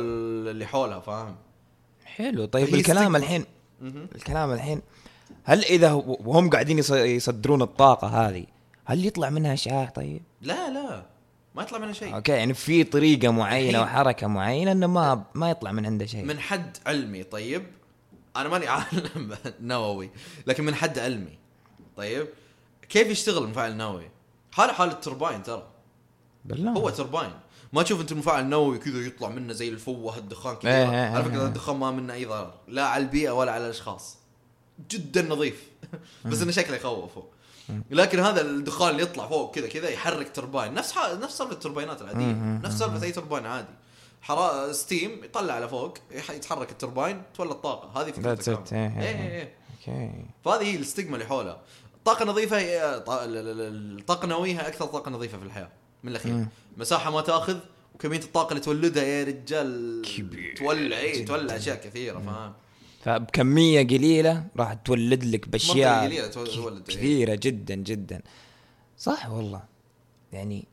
اللي حولها فاهم؟ حلو. طيب الكلام. الحين. الكلام الحين هل إذا وهم قاعدين يص- يصدرون الطاقة هذه هل يطلع منها اشعاع طيب؟ لا لا. ما يطلع منها شيء. أوكي يعني في طريقة معينة وحركة معينة إنه ما ما يطلع من عنده شيء. من حد علمي طيب. أنا ماني عالم نووي لكن من حد علمي طيب. كيف يشتغل المفاعل النووي؟ حاله حاله ترباين ترى. بالله. هو ترباين. ما تشوف أنت المفاعل النووي كذا يطلع منه زي الفوة الدخان كذا. إيه، إيه، على فكرة إيه. الدخان ما منه أي ضرر لا على البيئة ولا على الأشخاص. جدا نظيف. بس إنه شكله يخوف هو لكن هذا الدخان اللي يطلع فوق كذا كذا يحرك ترباين نفس ح... نفس سالفة الترباينات العادية. نفس سالفة أي ترباين عادي. حرا ستيم يطلع على فوق يتحرك الترباين تولد طاقه هذه. إيه، إيه إيه. أوكي فهذه هي ال stigma اللي حولها الطاقه النظيفه هي الطاقه النوويه هي أكثر طاقة نظيفة في الحياة من الأخير. مساحة ما تأخذ وكمية الطاقة اللي تولدها يا رجال كبير. تولع اي. تولع أشياء كثيرة فاهم؟ فبكمية قليلة راح تولد لك بأشياء إيه. كثيرة جدا جدا صح والله يعني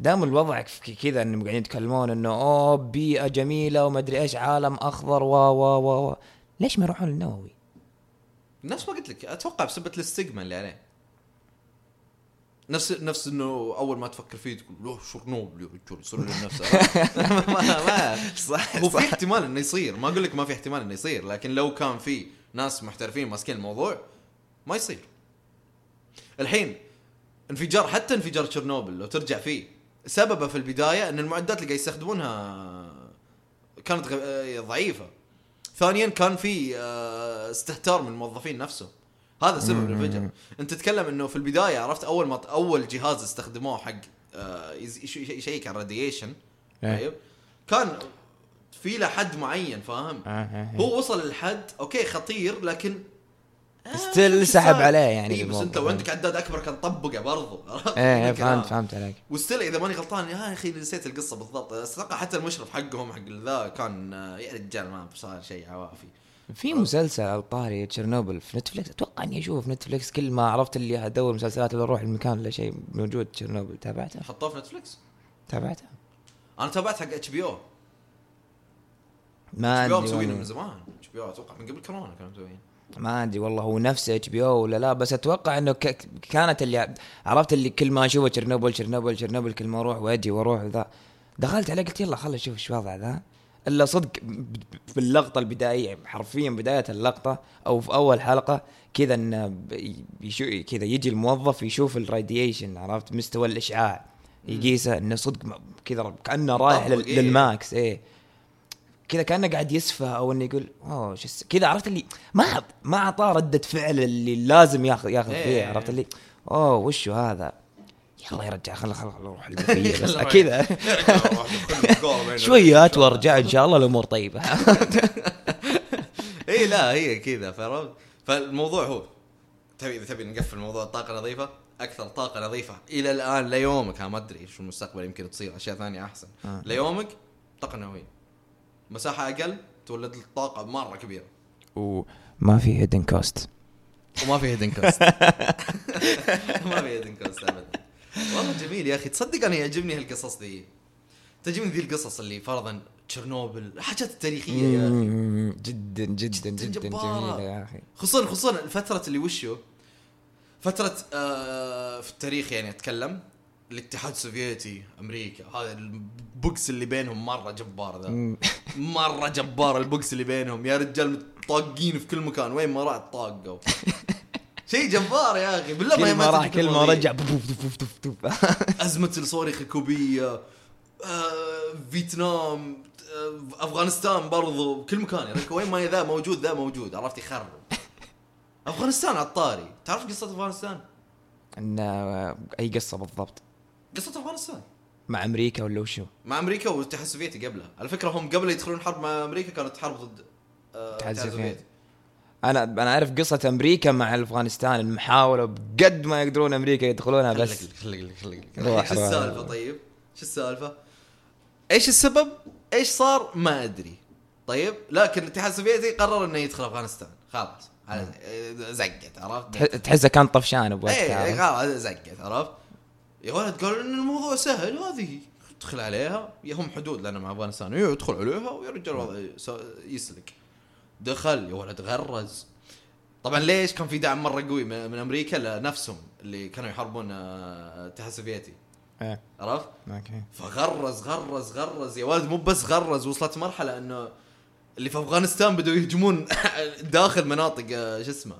دام الوضع كذا إنهم قاعدين يتكلمون إنه أوه بيئة جميلة وما أدري إيش عالم أخضر و و و و ليش ما يروحون للنووي؟ نفس ما قلت لك أتوقع بسبه الاستجما اللي عليه نفس نفس إنه أول ما تفكر فيه تقول له شرنوبل يا رجال يصير له نفسه ما ما صح هو في احتمال إنه يصير. ما أقول لك ما في احتمال إنه يصير لكن لو كان في ناس محترفين ماسكين الموضوع ما يصير. الحين انفجار حتى انفجار تشيرنوبل لو ترجع فيه سببه في البداية إن المعدات اللي قاعد يستخدمونها كانت آه، ضعيفة. ثانيا كان في آه، استهتار من الموظفين نفسهم. هذا سبب الانفجار انت تتكلم انه في البداية عرفت أول ما أول جهاز استخدموه حق آه، يشيك على ال radiation. طيب كان في له حد معين فاهم آه، آه، آه. هو وصل للحد أوكي خطير لكن still سحب. عليه يعني إيه بس أنت. وعندك عداد أكبر كان طبقه برضو عرفت إيه إيه،. فهمت فهمت عليك و still إذا ماني غلطان يا أخي نسيت القصة بالضبط أتوقع حتى المشرف حقهم حق ذا كان يا رجال ما صار شيء عوافي في مسلسل على طاري تشيرنوبل في Netflix أتوقع إني أشوفه في Netflix كل ما عرفت اللي ادور مسلسلات ولا أروح المكان ولا شيء موجود تشيرنوبل. تابعته؟ حطوه في Netflix تابعته. أنا تابعت حق HBO. ما HBO أدري مسوينه من. زمان. HBO أتوقع من قبل كورونا كانوا مسويين. ما أدري والله هو نفسه HBO ولا لا بس أتوقع إنه ك... كانت اللي عرفت اللي كل ما أشوفه تشيرنوبل تشيرنوبل تشيرنوبل كل ما أروح وأجي وأروح ذا دخلت عليه قلت يلا خل أشوف إيش وضع ذا. إلا صدق ب- ب- في اللقطه البدائيه حرفيا بداية اللقطة أو في أول حلقة كذا انه كذا يجي الموظف يشوف ال radiation عرفت مستوى الإشعاع يقيسه إنه صدق كذا كأنه رايح إيه. لل max إيه كذا كأنه قاعد يسفه أو إنه يقول أوه شو كذا عرفت اللي ما ما أعطاه ردة فعل اللي لازم ياخذ ياخذ إيه. فيها عرفت اللي أوه وشو هذا يلا يا رجال خل خل خل نروح بس. كذا شويات وأرجع إن شاء الله الأمور طيبة. اي لا هي كذا فهمت؟ فالموضوع هو تبي إذا تبي نقفل موضوع الطاقة النظيفة أكثر طاقة نظيفة إلى الآن ليومك. أنا ما أدري شو المستقبل يمكن تصير أشياء ثانية أحسن. آه. ليومك طاقة نووية. مساحة أقل تولد لك طاقة مرة كبيرة. وما في hidden cost وما في hidden cost ما في hidden cost ابدا. والله جميل يا أخي. تصدق أنا يعجبني هالقصص ذي. تعجبني ذي القصص اللي فرضا تشيرنوبل الحاجات التاريخية يا أخي. جدا جدا جداً جدا. جميلة يا أخي. خصوصا خصوصا فترة اللي وشو؟ فترة آه في التاريخ يعني أتكلم الاتحاد السوفيتي أمريكا هذا البوكس اللي بينهم مرة جبار ذا. مرة جبار البوكس اللي بينهم. يا رجال طاقين في كل مكان. وين ما راح طاقوا شيء جبار يا أخي بالله كل ما تجي راح كل ما. رجع أزمة الصواريخ الكوبية آه، فيتنام آه، أفغانستان برضو بكل مكان رجل وين ما ذا موجود ذا موجود عرفت؟ يخرب. أفغانستان على الطاري تعرف قصة أفغانستان؟ إن آه، أي قصة بالضبط؟ قصة أفغانستان. مع أمريكا ولا وشو؟ مع أمريكا والاتحاد السوفيتي قبلها. على فكرة هم قبل يدخلون حرب مع أمريكا كانت حرب ضد آه، الاتحاد السوفيتي. أنا أنا أعرف قصة أمريكا مع أفغانستان المحاولة بقد ما يقدرون أمريكا يدخلونها بس خليك خليك خليك روح. السالفة طيب؟ إيش السالفة؟ إيش السبب؟ إيش صار؟ ما أدري طيب لكن الاتحاد السوفيتي قرر إنه يدخل أفغانستان خلاص زقت عرفت؟ تح- تحسه كان طفشان اي بوقتها إي، عرفت؟ خلاص زقت عرفت؟ يا ولد قالوا إن الموضوع سهل هذه ادخل عليها يا هم حدود لأن مع أفغانستان إيه، يدخل عليها ويا رجال الوضع يس- يسلك دخل يا ولد غرز طبعا ليش كان في دعم مرة قوي من أمريكا لنفسهم اللي كانوا يحاربون آه، الاتحاد السوفيتي إيه، عرفت؟ okay فغرز غرز غرز يا ولد مو بس غرز وصلت مرحلة إنه اللي في أفغانستان بدوا يهجمون داخل مناطق آه، شو اسمه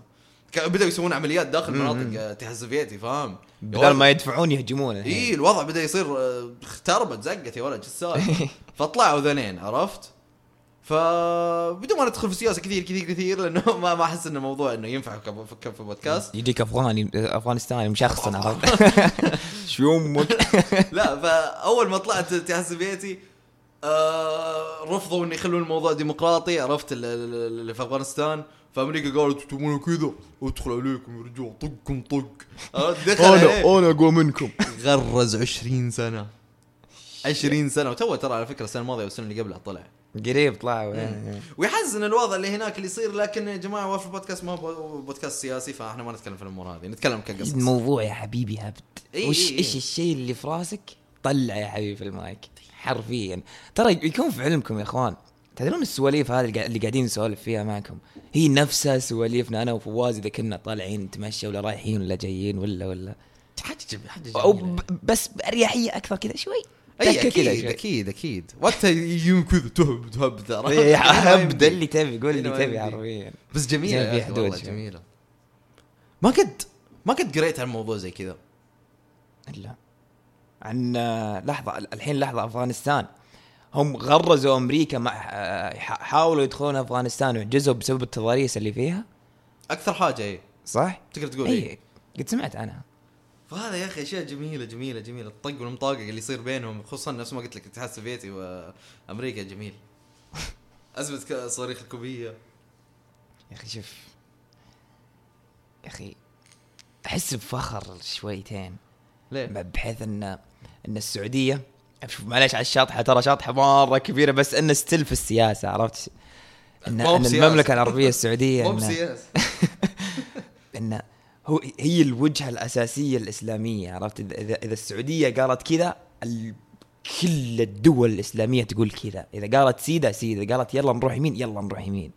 بدأوا يسوون عمليات داخل. مناطق آه، الاتحاد السوفيتي فاهم؟ بدل ما يدفعون يهجمون. اي الوضع بدأ يصير آه، اختربت زقت يا ولد شو السالفة فطلعوا ذنين عرفت فبدون ما ندخل في السياسة كثير كثير كثير لأنه ما ما أحس إنه موضوع إنه ينفع في في بودكاست يجيك افغاني أفغانستاني مشخصن عرفت؟ شو أمك لا فأول ما طلعت الاتحاد السوفيتي آه رفضوا إنه يخلون الموضوع ديمقراطي عرفت ال- ال- اللي في أفغانستان. فأمريكا قالت تبون كذا؟ أدخل عليكم يا رجال طقكم طق؟ دخل عليه. أنا أقوى منكم. غرز 20 سنة. 20 سنة. وتو ترى على فكرة السنة الماضية والسنة اللي قبلها طلع. قريب طلعوا إيه. ويحزن الوضع اللي هناك اللي يصير لكن يا جماعة وافي البودكاست ما هو بودكاست سياسي فاحنا ما نتكلم في الأمور هذه نتكلم كقصص. الموضوع يا حبيبي هبد إي وش إي إي. إيش الشيء اللي في راسك؟ طلع يا حبيبي في المايك. حرفيا. ترى يكون في علمكم يا إخوان. تدرون السواليف هذه اللي قاعد- اللي قاعدين نسولف فيها معكم؟ هي نفسها سواليفنا. أنا وفواز إذا كنا طالعين نتمشى ولا رايحين ولا جايين ولا ولا. حاجة حاجة بس بأريحية أكثر كذا شوي. أي أكيد. أكيد أكيد. وقتها يجون كذا تهب تهب ترى. إيه، هبدا يمدي. اللي تبي قول اللي تبي. حرفيا. بس جميلة والله. جميلة. ما قد ما قد قريت عن موضوع زي كذا. لا. عن لحظة الحين لحظة أفغانستان. هم غرزوا أمريكا مع حاولوا يدخلون أفغانستان وعجزوا بسبب التضاريس اللي فيها؟ أكثر حاجة اي صح؟ تقدر تقول اي اي قد سمعت عنها. فهذا يا أخي أشياء جميلة جميلة جميلة الطق والمطاقق اللي يصير بينهم خصوصا نفس ما قلت لك الاتحاد السوفيتي وأمريكا جميل ازمه الصواريخ الكوبية يا أخي شوف يا أخي أحس بفخر شويتين ليه؟ بحيث أن أن السعودية شوف معليش على الشاطحة ترى شاطحة مرة كبيرة بس أنه ستيل في السياسة عرفت؟ أن بسياسة. المملكة العربية السعودية مو إن- بسياسة إن هو هي الوجهة الأساسية الإسلامية عرفت؟ اذا اذا, إذا السعودية قالت كذا كل الدول الإسلامية تقول كذا. إذا قالت سيدة سيدة. إذا قالت يلا نروح يمين يلا نروح يمين.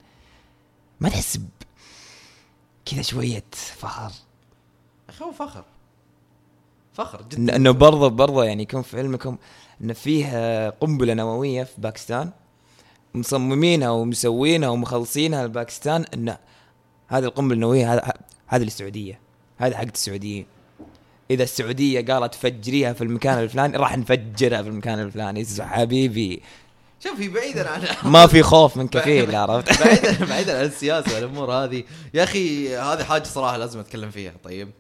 ما تحس كذا شوية فخر. أخي هو فخر. فخر جدا. إنه برضه برضه يعني يكون في علمكم إن فيه آه، قنبلة نووية في باكستان. مصممينها ومسوينها ومخلصينها لباكستان إن هذه القنبلة النووية هذا هذه للسعوديه هذه حقت السعوديين إذا السعودية قالت فجريها في المكان الفلاني راح نفجرها في المكان الفلاني. حبيبي. شوفي بعيدا عن ما في خوف من كفيل عرفت؟ بعيدا بعيدا عن السياسة والأمور هذه. يا أخي هذه حاجة صراحة لازم أتكلم فيها. طيب.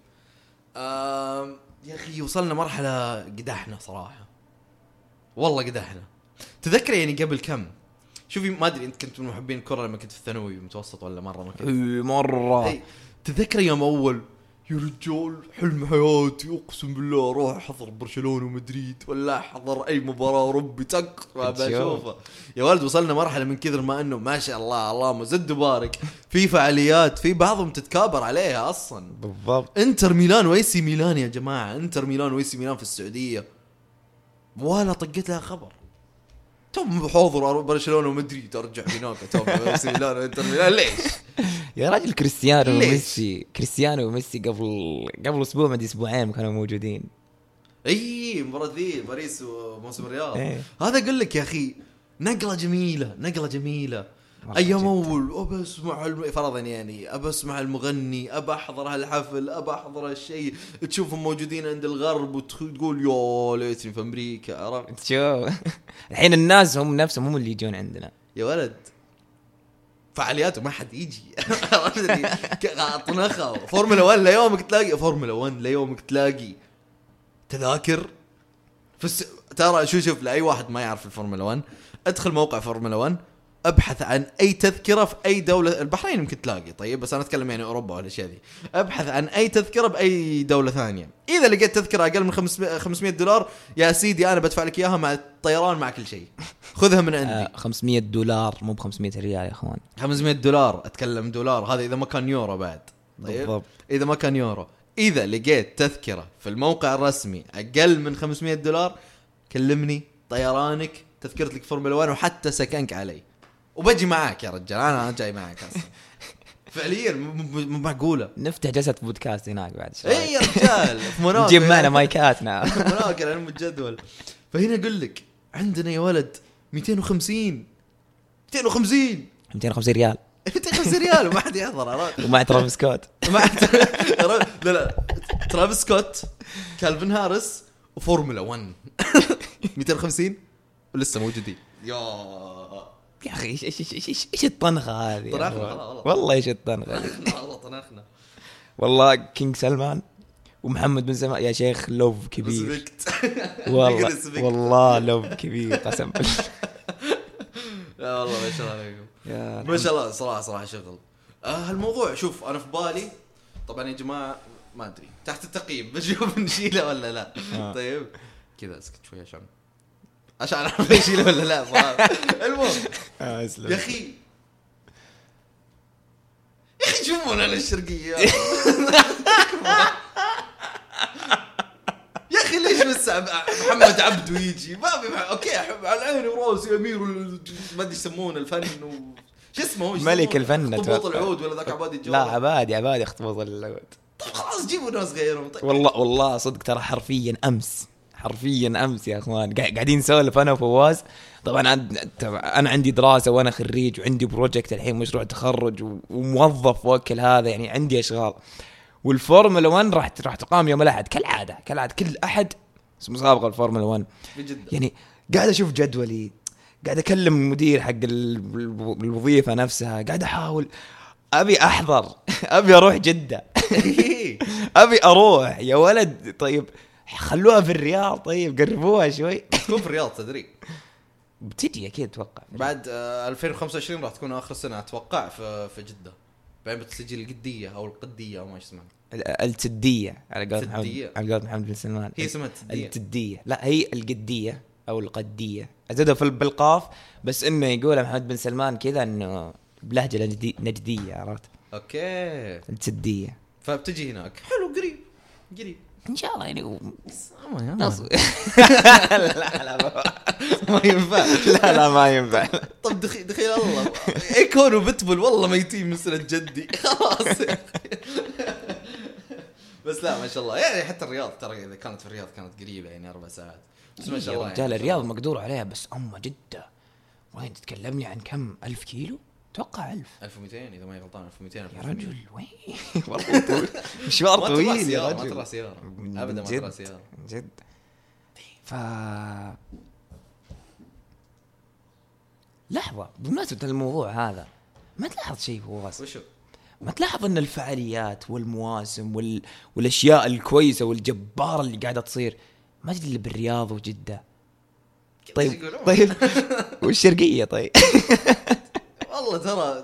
آم، يا أخي وصلنا مرحلة قدحنا صراحة. والله قدحنا. تذكر يعني قبل كم؟ شوفي ما أدري أنت كنت من محبين الكرة لما كنت في الثانوي متوسط ولا مرة ما كنت. مرة. إي تذكر يوم أول يا رجال حلم حياتي أقسم بالله أروح أحضر برشلونة ومدريد ولا أحضر أي مباراة ربي تك. بشوفه يا ولد وصلنا مرحلة من كثر ما إنه ما شاء الله اللهم زد وبارك. في فعاليات في بعضهم تتكابر عليها أصلا. بالضبط. إنتر ميلان و AC Milan يا جماعة. إنتر ميلان و AC Milan في السعودية. ولا طقت لها خبر. توم حاضر برشلونة ومدريد ارجع هناك توم ميلان وانتر ميلان ليش؟ يا راجل كريستيانو؟ وميسي كريستيانو وميسي قبل قبل أسبوع ما أسبوعين كانوا موجودين إي مباراة ذي باريس وموسم الرياض إيه. هذا أقول لك يا أخي نقلة جميلة نقلة جميلة جدا. اول أبى أسمع الم... فرضا يعني أبى أسمع المغني أبى أحضر هالحفل أبى أحضر هالشيء. تشوفهم موجودين عند الغرب وتقول يا ليتني في أمريكا عرفت؟ شو؟ الحين الناس هم نفسهم هم اللي يجون عندنا. يا ولد فعالياته ما حد يجي. ك- طنخه فورمولا 1 ليومك تلاقي. فورمولا 1 ليومك تلاقي. تذاكر. الس... ترى شو شوف لأي واحد ما يعرف الفورمولا 1 ادخل موقع فورمولا 1 أبحث عن أي تذكرة في أي دولة البحرين يمكن تلاقي طيب بس أنا أتكلم يعني أوروبا والأشياء ذي. أبحث عن أي تذكرة بأي دولة ثانية. إذا لقيت تذكرة أقل من 500 500 دولار يا سيدي أنا بدفع لك إياها مع الطيران مع كل شيء. خذها من عندي. آه 500 دولار مو ب 500 ريال يا أخوان. 500 دولار أتكلم دولار هذا إذا ما كان يورو بعد طيب؟ بالضبط. إذا ما كان يورو. إذا لقيت تذكرة في الموقع الرسمي أقل من 500 دولار كلمني طيرانك تذكرة لك فورمولا 1 وحتى سكنك علي. وبجي معاك يا رجال أنا أنا جاي معاك أصلا. فعليا مو معقولة. نفتح جلسة بودكاست هناك بعد شوي. اي يا رجال في نجيب معنا مايكاتنا مناقل علم الجدول فهنا أقول لك عندنا يا ولد 250 250 250 ريال. 250 ريال وما حد يحضر عرفت؟ ومع ترافيس سكوت. مع لا لا. ترافيس سكوت كالفن هارس وفورمولا 1 250 ولسه موجودين. يا يا أخي إيش إيش إيش إيش إيش الطنخة هذه يا طنخنا،؟ والله، إيش الطنخة؟ والله طنخنا والله king سلمان ومحمد بن سلمان. يا شيخ love كبير. والله. والله لوف كبير قسم بالله. لا والله ما شاء الله عليكم. يا ما شاء الله صراحة صراحة شغل. آه الموضوع شوف أنا في بالي طبعا يا جماعة ما أدري تحت التقييم. بنشوف نشيله ولا لا. آه. طيب كذا أسكت شوي عشان عشان أعرف يشيله ولا لا صراحة المهم. آه، يا أخي. يا أخي شوفونا أنا الشرقية. يا أخي ليش بس محمد عبده يجي؟ ما في okay أحب على عيني وراسي أمير وال- ما أدري يسمونه الفن و... شو اسمه؟ هو؟ ملك؟ الفن أتوقع. العود ولا ذاك عبادي الجوهر؟ لا عبادي عبادي اخطبوط العود. طيب خلاص جيبوا ناس غيرهم. طيب. والله والله صدق ترى حرفيا أمس. حرفيا أمس يا أخوان. قاع- قاعدين نسولف أنا وفواز. طبعا أنا عندي دراسة وأنا خريج وعندي project الحين مشروع تخرج وموظف وكل هذا يعني عندي أشغال. والفورمولا 1 راح راح تقام يوم الأحد كالعادة كالعادة. كل أحد مسابقه الفورمولا 1 بجد يعني قاعد أشوف جدولي قاعد أكلم المدير حق ال- الوظيفة نفسها قاعد أحاول. أبي أحضر أبي أروح جدة. أبي أروح. يا ولد طيب خلوها في الرياض طيب قربوها شوي. تكون في الرياض تدري. بتجي أكيد أتوقع. بعد آه، 2025 راح تكون آخر سنة أتوقع في في جدة. بعدين بتسجل القدية أو القدية أو ما اسمها. ال- التدية على قول محمد. على قول محمد بن سلمان. هي اسمها التدية. التدية. لا هي القدية أو القدية. زادوا في بالقاف بس إنه يقولها محمد بن سلمان كذا إنه بلهجة نجدي نجدية عرفت؟ أوكي. التدية. فبتجي هناك. حلو قريب قريب. إن شاء الله يعني و- ما نص- لا لا ما ينفع. لا لا ما ينفع. طب دخيل دخيل الله. ايكون وبتبل والله ميتين من سنه جدي. خلاص. بس لا ما شاء الله. يعني حتى الرياض ترى إذا كانت في الرياض كانت قريبة يعني أربع ساعات. بس ما شاء الله يعني الرياض. مقدور عليها بس اما جدة. وين تتكلم لي عن كم؟ ألف كيلو؟ أتوقع ألف. 1200 إذا ما غلطان 1200 يا 1200. رجل وين؟ والله طويل. مشوار طويل يا رجل ما تطلع سيارة. من ابدا ما تطلع سيارة. من جد. ف لحظة بمناسبة الموضوع هذا ما تلاحظ شيء فواز وشو؟ ما تلاحظ إن الفعاليات والمواسم وال... والأشياء الكويسة والجباره اللي قاعدة تصير ما إلا بالرياض وجدة؟ طيب؟ طيب. والشرقية طيب. والله ترى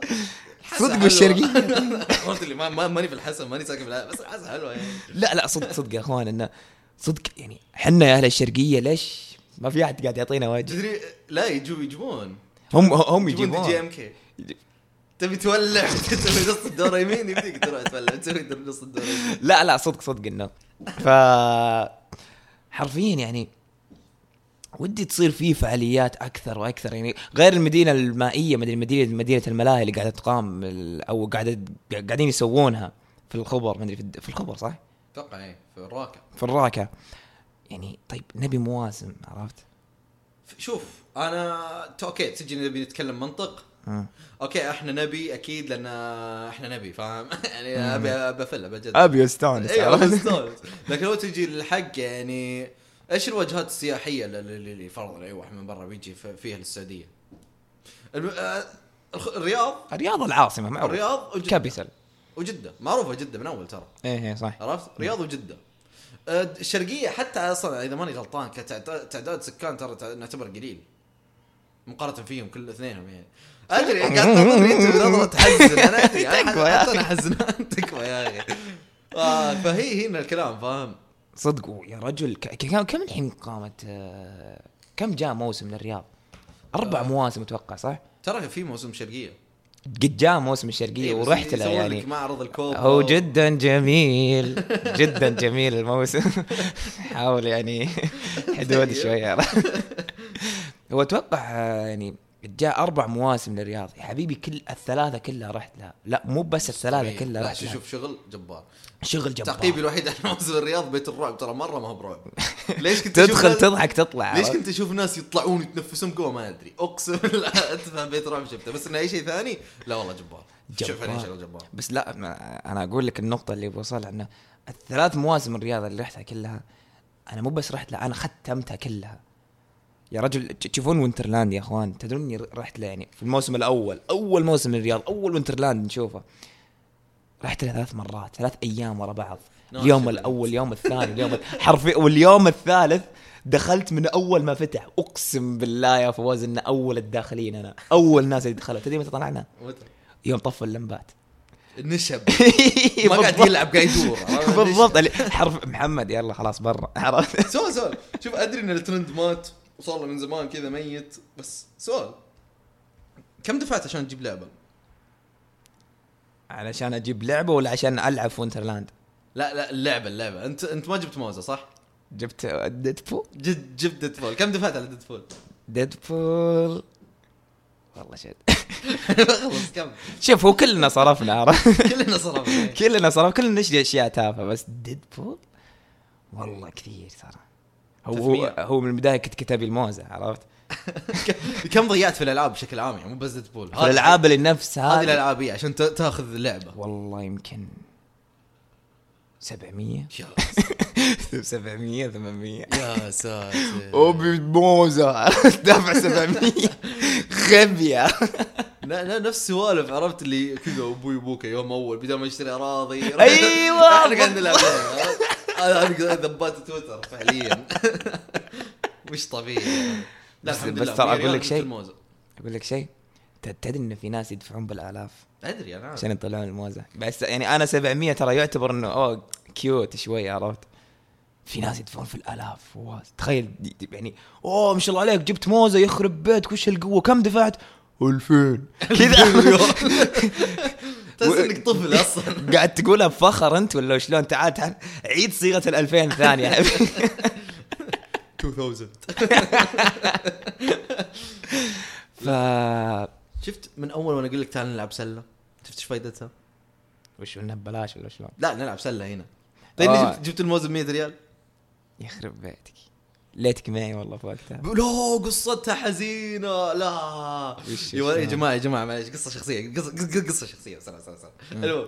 صدق. والشرقية. قلت لي ما ما- ماني في الحسن ماني ساكن في الحسن بس الحسا حلوة يعني. لا لا صدق صدق يا أخوان إنه صدق يعني حنا يا أهل الشرقية ليش ما في أحد قاعد يعطينا وجه تدري لا يجوا يجيبون. هم هم يجيبون. يجيبون دي جي إم كي. تبي تولع؟ تسوي نص الدور يمين يمديك تروح تولع. تسوي نص الدور يمين. لا لا صدق صدق إنه. ف حرفيا يعني ودي تصير فيه فعاليات أكثر وأكثر يعني غير المدينة المائية مدري مدينه مدينة الملاهي اللي قاعدة تقام أو قاعدة قاعدين يسوونها في الخبر مدري في, الد- في الخبر صح؟ أتوقع إيه في الراكة في الراكه يعني طيب نبي مواسم عرفت؟ شوف أنا okay تجي نبي نتكلم منطق. okay إحنا نبي أكيد لأن إحنا نبي فاهم يعني ابي أبي افل ابي. أبي أستانس أيوه عرفت؟ مستانس لكن لو تجي للحق يعني إيش الوجهات السياحية اللي- فرضا اي واحد من برا بيجي فيها للسعودية؟ آه، الرياض؟ الرياض العاصمة معروف. الرياض وجدة. كابيتال. وجدة. معروفة جدة من أول ترى. إيه إيه صح عرفت؟ رياض وجدة. آه، الشرقية حتى أصلا إذا ماني غلطان كتعداد تعداد سكان ترى نعتبر قليل. مقارنة فيهم كل اثنينهم يعني أدري قاعد تنظرني أنت بنظره تحزن أنا أدري حتى أنا حزنان تكفى يا أخي. آه فهي هنا الكلام فاهم؟ صدق يا رجل. كم كم الحين قامت آه، كم جاء موسم للرياض؟ أربع آه. مواسم أتوقع صح؟ ترى في موسم شرقية. قد جاء موسم الشرقيه إيه، ورحت له يعني. معرض الكوب هو جدا جميل جدا جميل الموسم. حاول يعني حدود طيب. شوية. هو أتوقع آه، يعني جاء أربع مواسم للرياض. يا حبيبي كل الثلاثة كلها رحت لها. لا مو بس الثلاثة كلها رحت لها. شوف شغل جبار. شغل جبار. تعقيبي الوحيد على موسم الرياض بيت الرعب. ترى مرة ما هو برعب. ليش كنت تدخل تضحك تطلع ليش؟ كنت أشوف ناس يطلعون يتنفسون جوا ما أدري. أقسم بالله أتفهم بيت رعب شفته. بس إنه أي شيء ثاني؟ لا والله جبار. شوف فعلا شغل جبار. بس لا أنا أقول لك النقطة اللي بوصلها إنه الثلاث مواسم الرياض اللي رحتها كلها أنا مو بس رحت لها أنا ختمتها كلها. يا رجل تشوفون Winterland يا إخوان؟ تدرون إني رحت له يعني في الموسم الأول. أول موسم للرياض أول Winterland نشوفه. رحت له ثلاث مرات ثلاث أيام ورا بعض. اليوم. الأول اليوم الثاني اليوم حرفيا واليوم الثالث دخلت من أول ما فتح. أقسم بالله يا فواز إن أول الداخلين أنا أول ناس اللي دخلت. تدري متى طلعنا؟ يوم طفوا اللمبات. النشب. ما قاعد. يلعب قاعد يدور؟ بالضبط. حرف محمد يلا خلاص برا. عرفت؟ سؤال سؤال. شوف أدري إن الترند مات وصار له من زمان كذا ميت بس سؤال. كم دفعت عشان تجيب لعبة؟ علشان أجيب لعبة ولا عشان ألعب في Winterland لا لا اللعبة اللعبة. أنت أنت ما جبت موزة صح؟ جبت Deadpool جد جبت Deadpool كم دفعت على Deadpool؟ Deadpool والله شد خلص كم؟ شوف هو كلنا صرفنا كلنا صرفنا. كلنا صرف كلنا نشتري أشياء تافهة بس Deadpool والله كثير ترى. هو هو, 300. هو من البداية كنت تبي الموزه عرفت؟ كم ضيعت في الألعاب بشكل عام؟ يعني مو بس Deadpool في الألعاب اللي نفسها هذه الألعاب هي عشان تأخذ اللعبة. والله يمكن 700 يا 700 800 يا ساتر. وبموزة دافع 700 خبية. لا لا نفس سوالف عرفت؟ اللي كذا أبوي وأبوك يوم أول بدل ما يشتري أراضي. أيوة، إحنا قاعد نلعب. هذه ذبات تويتر فعليا. مش طبيعي. لا بس- بس ترى ريال لك شيء. أقول لك شيء. تدري إن في ناس يدفعون بالآلاف أدري أنا. عشان يطلعون الموزة. بس يعني أنا 700 ترى يعتبر إنه أوه كيوت شوي عرفت؟ في ناس يدفعون في الآلاف. تخيل يعني أوه ما شاء الله عليك جبت موزة يخرب بيتك وش القوه كم دفعت؟ 2000 كذا. تحس إنك طفل أصلا. قاعد تقولها بفخر أنت ولا شلون؟ تعال تعال. عيد صيغة ال 2000 ثانية يا حبيبي 2000 ف شفت من أول وأنا أقول لك تعال نلعب سلة؟ شفت إيش فائدتها؟ وش انه ببلاش ولا شلون؟ لا نلعب سلة هنا. طيب. جبت الموزه ب 100 ريال؟ يخرب بيتك. ليتك معي والله في وقتها. لا قصتها حزينة. لا. يا؟ جماعة يا جماعة معلش قصة شخصية قصة قصة, قصة شخصية. سنة سنة. المهم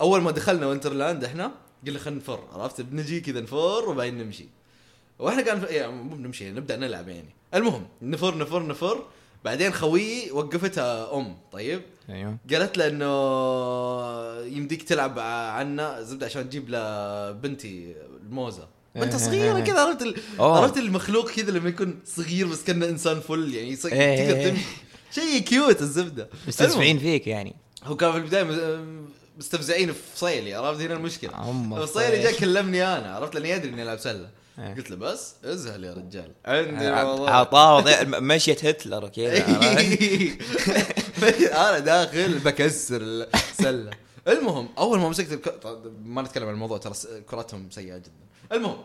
أول ما دخلنا وينترلاند إحنا قلنا خلينا نفر عرفت؟ بنجي كذا نفر وبعدين نمشي. وإحنا قاعد يعني مو بنمشي نبدأ نلعب يعني. المهم نفر نفر نفر بعدين خويي وقفتها أم طيب؟ أيوه. قالت له إنه يمديك تلعب عنا زبدة عشان تجيب لبنتي الموزة. بنتها صغيره كذا عرفت. أوه. عرفت المخلوق كذا لما يكون صغير بس كأنه إنسان فل يعني يصير إيه، تقدر إيه. تمشي شيء كيوت الزبدة مستسفعين فيك يعني هو كان في البداية مستفزعين في صيلي عرفت هنا المشكلة أم الصيلي جاء. كلمني أنا عرفت لأني أدري إني ألعب سلة إيه. قلت له بس ازهل يا رجال عندي. عطاوط مشيت هتلر كذا؟ أنا داخل بكسر السلة المهم أول ما مسكت ما نتكلم عن الموضوع ترى كرتهم سيئة جدا المهم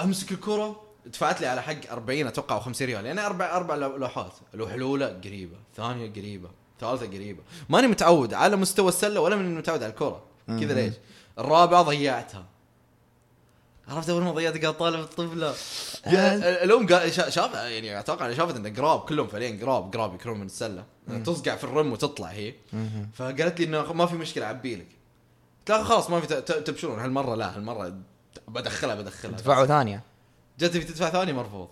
أمسك الكرة دفعت لي على حق 40 أتوقع أو 50 ريال. يعني أربع أربع لو- لوحات. اللوحه الاولى قريبة ثانية قريبة ثالثه قريبة. ماني متعود على مستوى السلة ولا من متعود على الكرة. كذا ليش؟ الرابعة ضيعتها. عرفت أول ما ضيعت قال طالب الطفلة؟ الأم شاف يعني أتوقع شافت انه قراب كلهم فعليا قراب قراب يكرون من السلة. تصقع في الرم وتطلع هي. فقالت لي إنه ما في مشكلة اعبي لك. قلت خلاص ما في تبشرون. هالمرة لا هالمرة بدخلها بدخلها دفعوا ثانية جت في تدفع ثاني مرفوض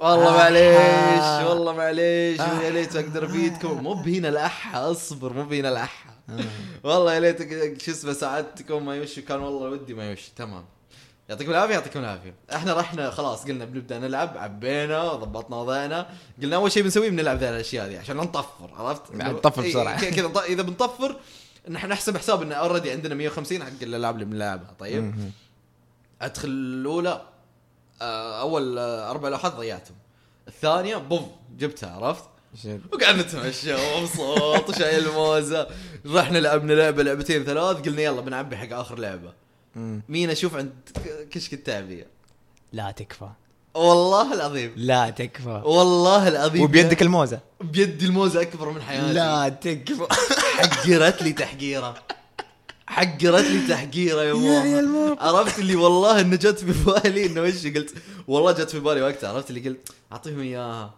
والله آه. معليش والله معليش آه. يا ليت أقدر افيدكم مو بهنا الأحا أصبر مو بهنا الأحا آه. والله يا ليت شو اسمه ساعدتكم ما يمشي كان والله ودي ما يمشي تمام يعطيكم العافية يعطيكم العافية إحنا رحنا خلاص قلنا بنبدأ نلعب عبينا ضبطنا وضعنا قلنا أول شيء بنسويه بنلعب ذي الأشياء دي عشان نطفر عرفت نطفر إيه، بسرعة. ك- كذا إذا بنطفر نحن نحسب حساب ان اوريدي عندنا 150 حق الألعاب اللي بنلعبها طيب. أدخل الأولى آه، أول آه، أربع لوحات ضيعتهم. الثانية بوف جبتها عرفت. وقعدنا نتمشى ومبسوط وشايل موزه رحنا لعبنا لعبة لعبتين ثلاث قلنا يلا بنعبي حق آخر لعبة. مم. مين أشوف عند كشك التعبئه لا تكفى. والله العظيم. لا تكفى. والله العظيم. وبيدك الموزة. بيدي الموزة أكبر من حياتي. لا تكفى. حقرت لي تحقيره. حقرت لي تحقيره يا ماما. عرفت اللي والله إنه جت في بالي إنه وش قلت؟ والله جت في بالي وقتها. عرفت اللي قلت؟ أعطيهم إياها.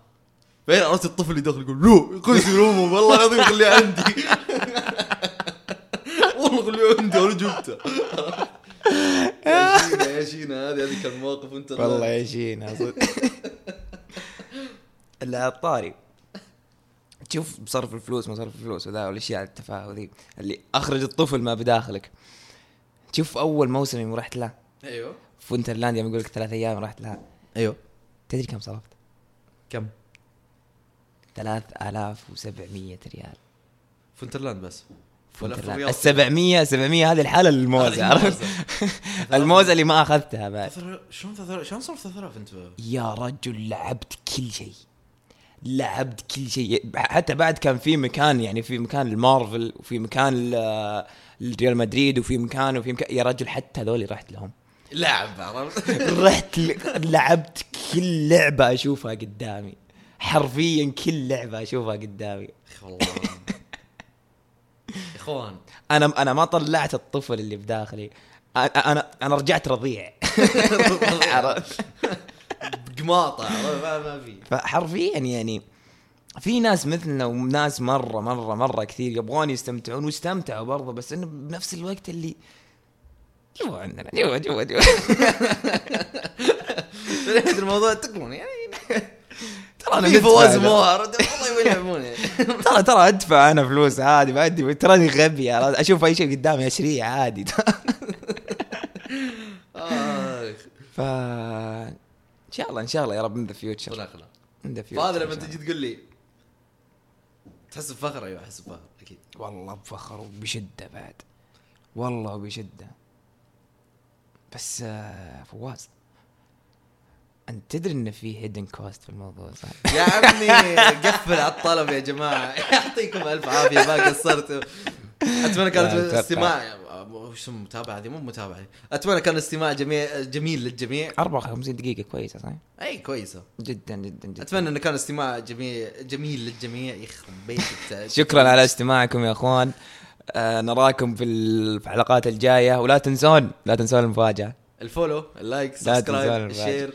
فين عرفت الطفل اللي داخل يقول لا قيس يرومه والله العظيم خليه عندي. والله خليه عندي أنا جبته. يا شينا يا شينا هذه هذه كان موقف انت والله يا شينا صدق. العطاري تشوف صرف الفلوس مصرف الفلوس وذا والأشياء التفاهة ذي اللي أخرج الطفل ما بداخلك. تشوف أول موسم يوم رحت له. أيوه. في Winterland يوم يقول لك ثلاث أيام رحت لها أيوه. تدري كم صرفت؟ كم؟ 3700 ريال. ف Winterland بس. الرياض؟ ال 700 700 هذه لحالها للموزه هذه عرفت؟ الموزه اللي ما أخذتها بعد. شلون شلون صرف 3000 أنت؟ يا رجل لعبت كل شيء. لعبت كل شيء. حتى بعد كان في مكان يعني في مكان المارفل وفي مكان ال- الريال مدريد وفي مكان وفي مكان. يا رجل حتى هذول رحت لهم. لعب عرفت؟ رحت لعبت كل لعبة أشوفها قدامي. حرفيا كل لعبة أشوفها قدامي. والله إخوان. أنا أنا ما طلعت الطفل اللي بداخلي. أنا أنا أنا رجعت رضيع. عرفت؟ قماطه؟ ما في فحرفيا يعني في ناس مثلنا وناس مره مره مرة كثير يبغون يستمتعون واستمتعوا برضه بس إنه بنفس الوقت اللي جوا عندنا جوا جوا جوا الموضوع تكمل يعني ترى أنا في فواز. موهر والله يبون يلعبون. ترى ترى أدفع أنا فلوس عادي ما عندي تراني غبي؟ أشوف أي شيء قدامي اشريه عادي آخ. ف إن شاء الله إن شاء الله يا رب in the future خلا in the فهذا لما تجي تقول لي. تحس بفخر؟ أيوه أحس بفخر أكيد. والله بفخر وبشده بعد. والله وبشده بس آه، فواز أنت تدري إن في hidden cost في الموضوع صح؟ يا عمي قفل على الطلب يا جماعة. يعطيكم ألف عافية ما قصرتوا أتمنى كانت أتوقع. استماع وش اسمه متابعة هذه مو متابعة. أتمنى كان استماع جميل جميل للجميع. 54 دقيقة كويسة صح؟ إي كويسة. جدا جدا جدا. أتمنى إنه كان استماع جميل جميل للجميع. يخرب بيتك شكرا على استماعكم يا أخوان. آه نراكم في ال- في الحلقات الجاية. ولا تنسون لا تنسون المفاجأة. ال follow ال like subscribe. ال share.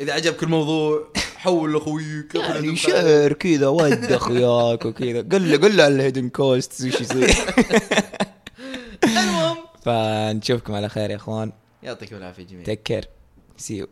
إذا عجبك الموضوع حول لاخويك يعني share كذا ود اخوياك وكذا. قل له قل له على ال hidden cost وش يصير. المهم. فنشوفكم على خير يا إخوان. يعطيكم العافية جميعا. take care see you